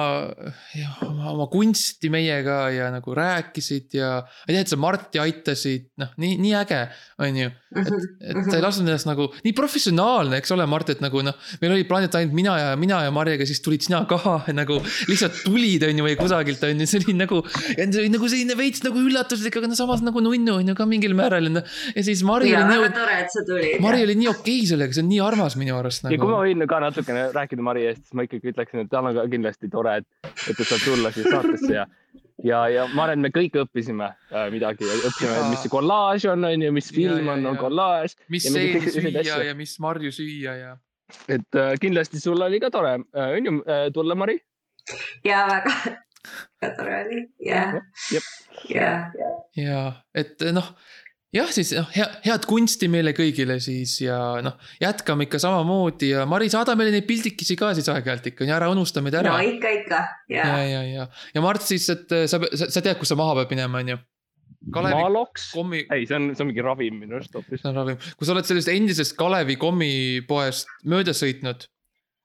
oma, oma kunsti meiega ja nagu rääkisid ja aitäh, et sa Marti aitasid, noh, nii, nii äge, on ju. Et, et sa ei lasknud ennast nagu, nii professionaalne, eks ole, Mart, et nagu noh, meil oli plaan, et ainult mina ja mina ja Marjaga, siis tulid sina ka (laughs) nagu lihtsalt tulid, on ju, või kusagilt on ju, see oli nagu. ja see oli nagu selline veits nagu üllatuslik, aga no samas nagu nunnu on ju ka mingil määral on ju. ja siis Mari oli nii. tore, et sa tulid. Mari oli nii okei okay sellega, see on nii armas minu arust nagu. ja kui ma võin ka natukene rääkida Mari eest, siis ma ikkagi ütleksin, et tal on ka kindlasti tore, et, et ta saab tulla siia saatesse ja, ja, ja ma arvan, et me kõik õppisime äh, midagi, õppisime, mis see kollaaž on, on ju, mis film ja, on, on kollaaž. mis seeni süüa ja mis marju süüa ja. et äh, kindlasti sul oli ka tore. Äh,, on ju äh,, tulla, Mari? ja väga, väga tore oli. Ja, ja, ja, ja et noh jah, siis noh, hea, head kunsti meile kõigile siis ja noh, jätkame ikka samamoodi ja Mari, saada meile neid pildikesi ka siis aeg-ajalt ikka, ära unusta meid ära. no ikka, ikka, ja. ja, ja, ja, ja Mart siis, et sa, sa, sa tead, kus sa maha pead minema, on ju? Kalevi Maloks kommi..., ei, see on, see on mingi ravim minu arust hoopis. see on ravim, kui sa oled sellest endisest Kalevi kommipoest mööda sõitnud,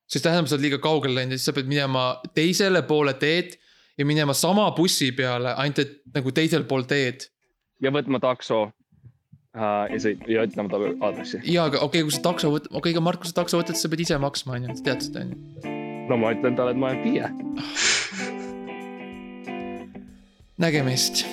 siis tähendab, sa oled liiga kaugele läinud ja siis sa pead minema teisele poole teed ja minema sama bussi peale, ainult et nagu teisel pool teed. ja võtma takso ja sõit ja ütlema talle aadressi. ja, aga okei okay,, kui sa takso võtad, okei okay,, aga Mart, kui sa takso võtad, siis sa pead ise maksma, on ju, sa tead seda, on ju. no ma ütlen talle, et ma olen FIE. nägemist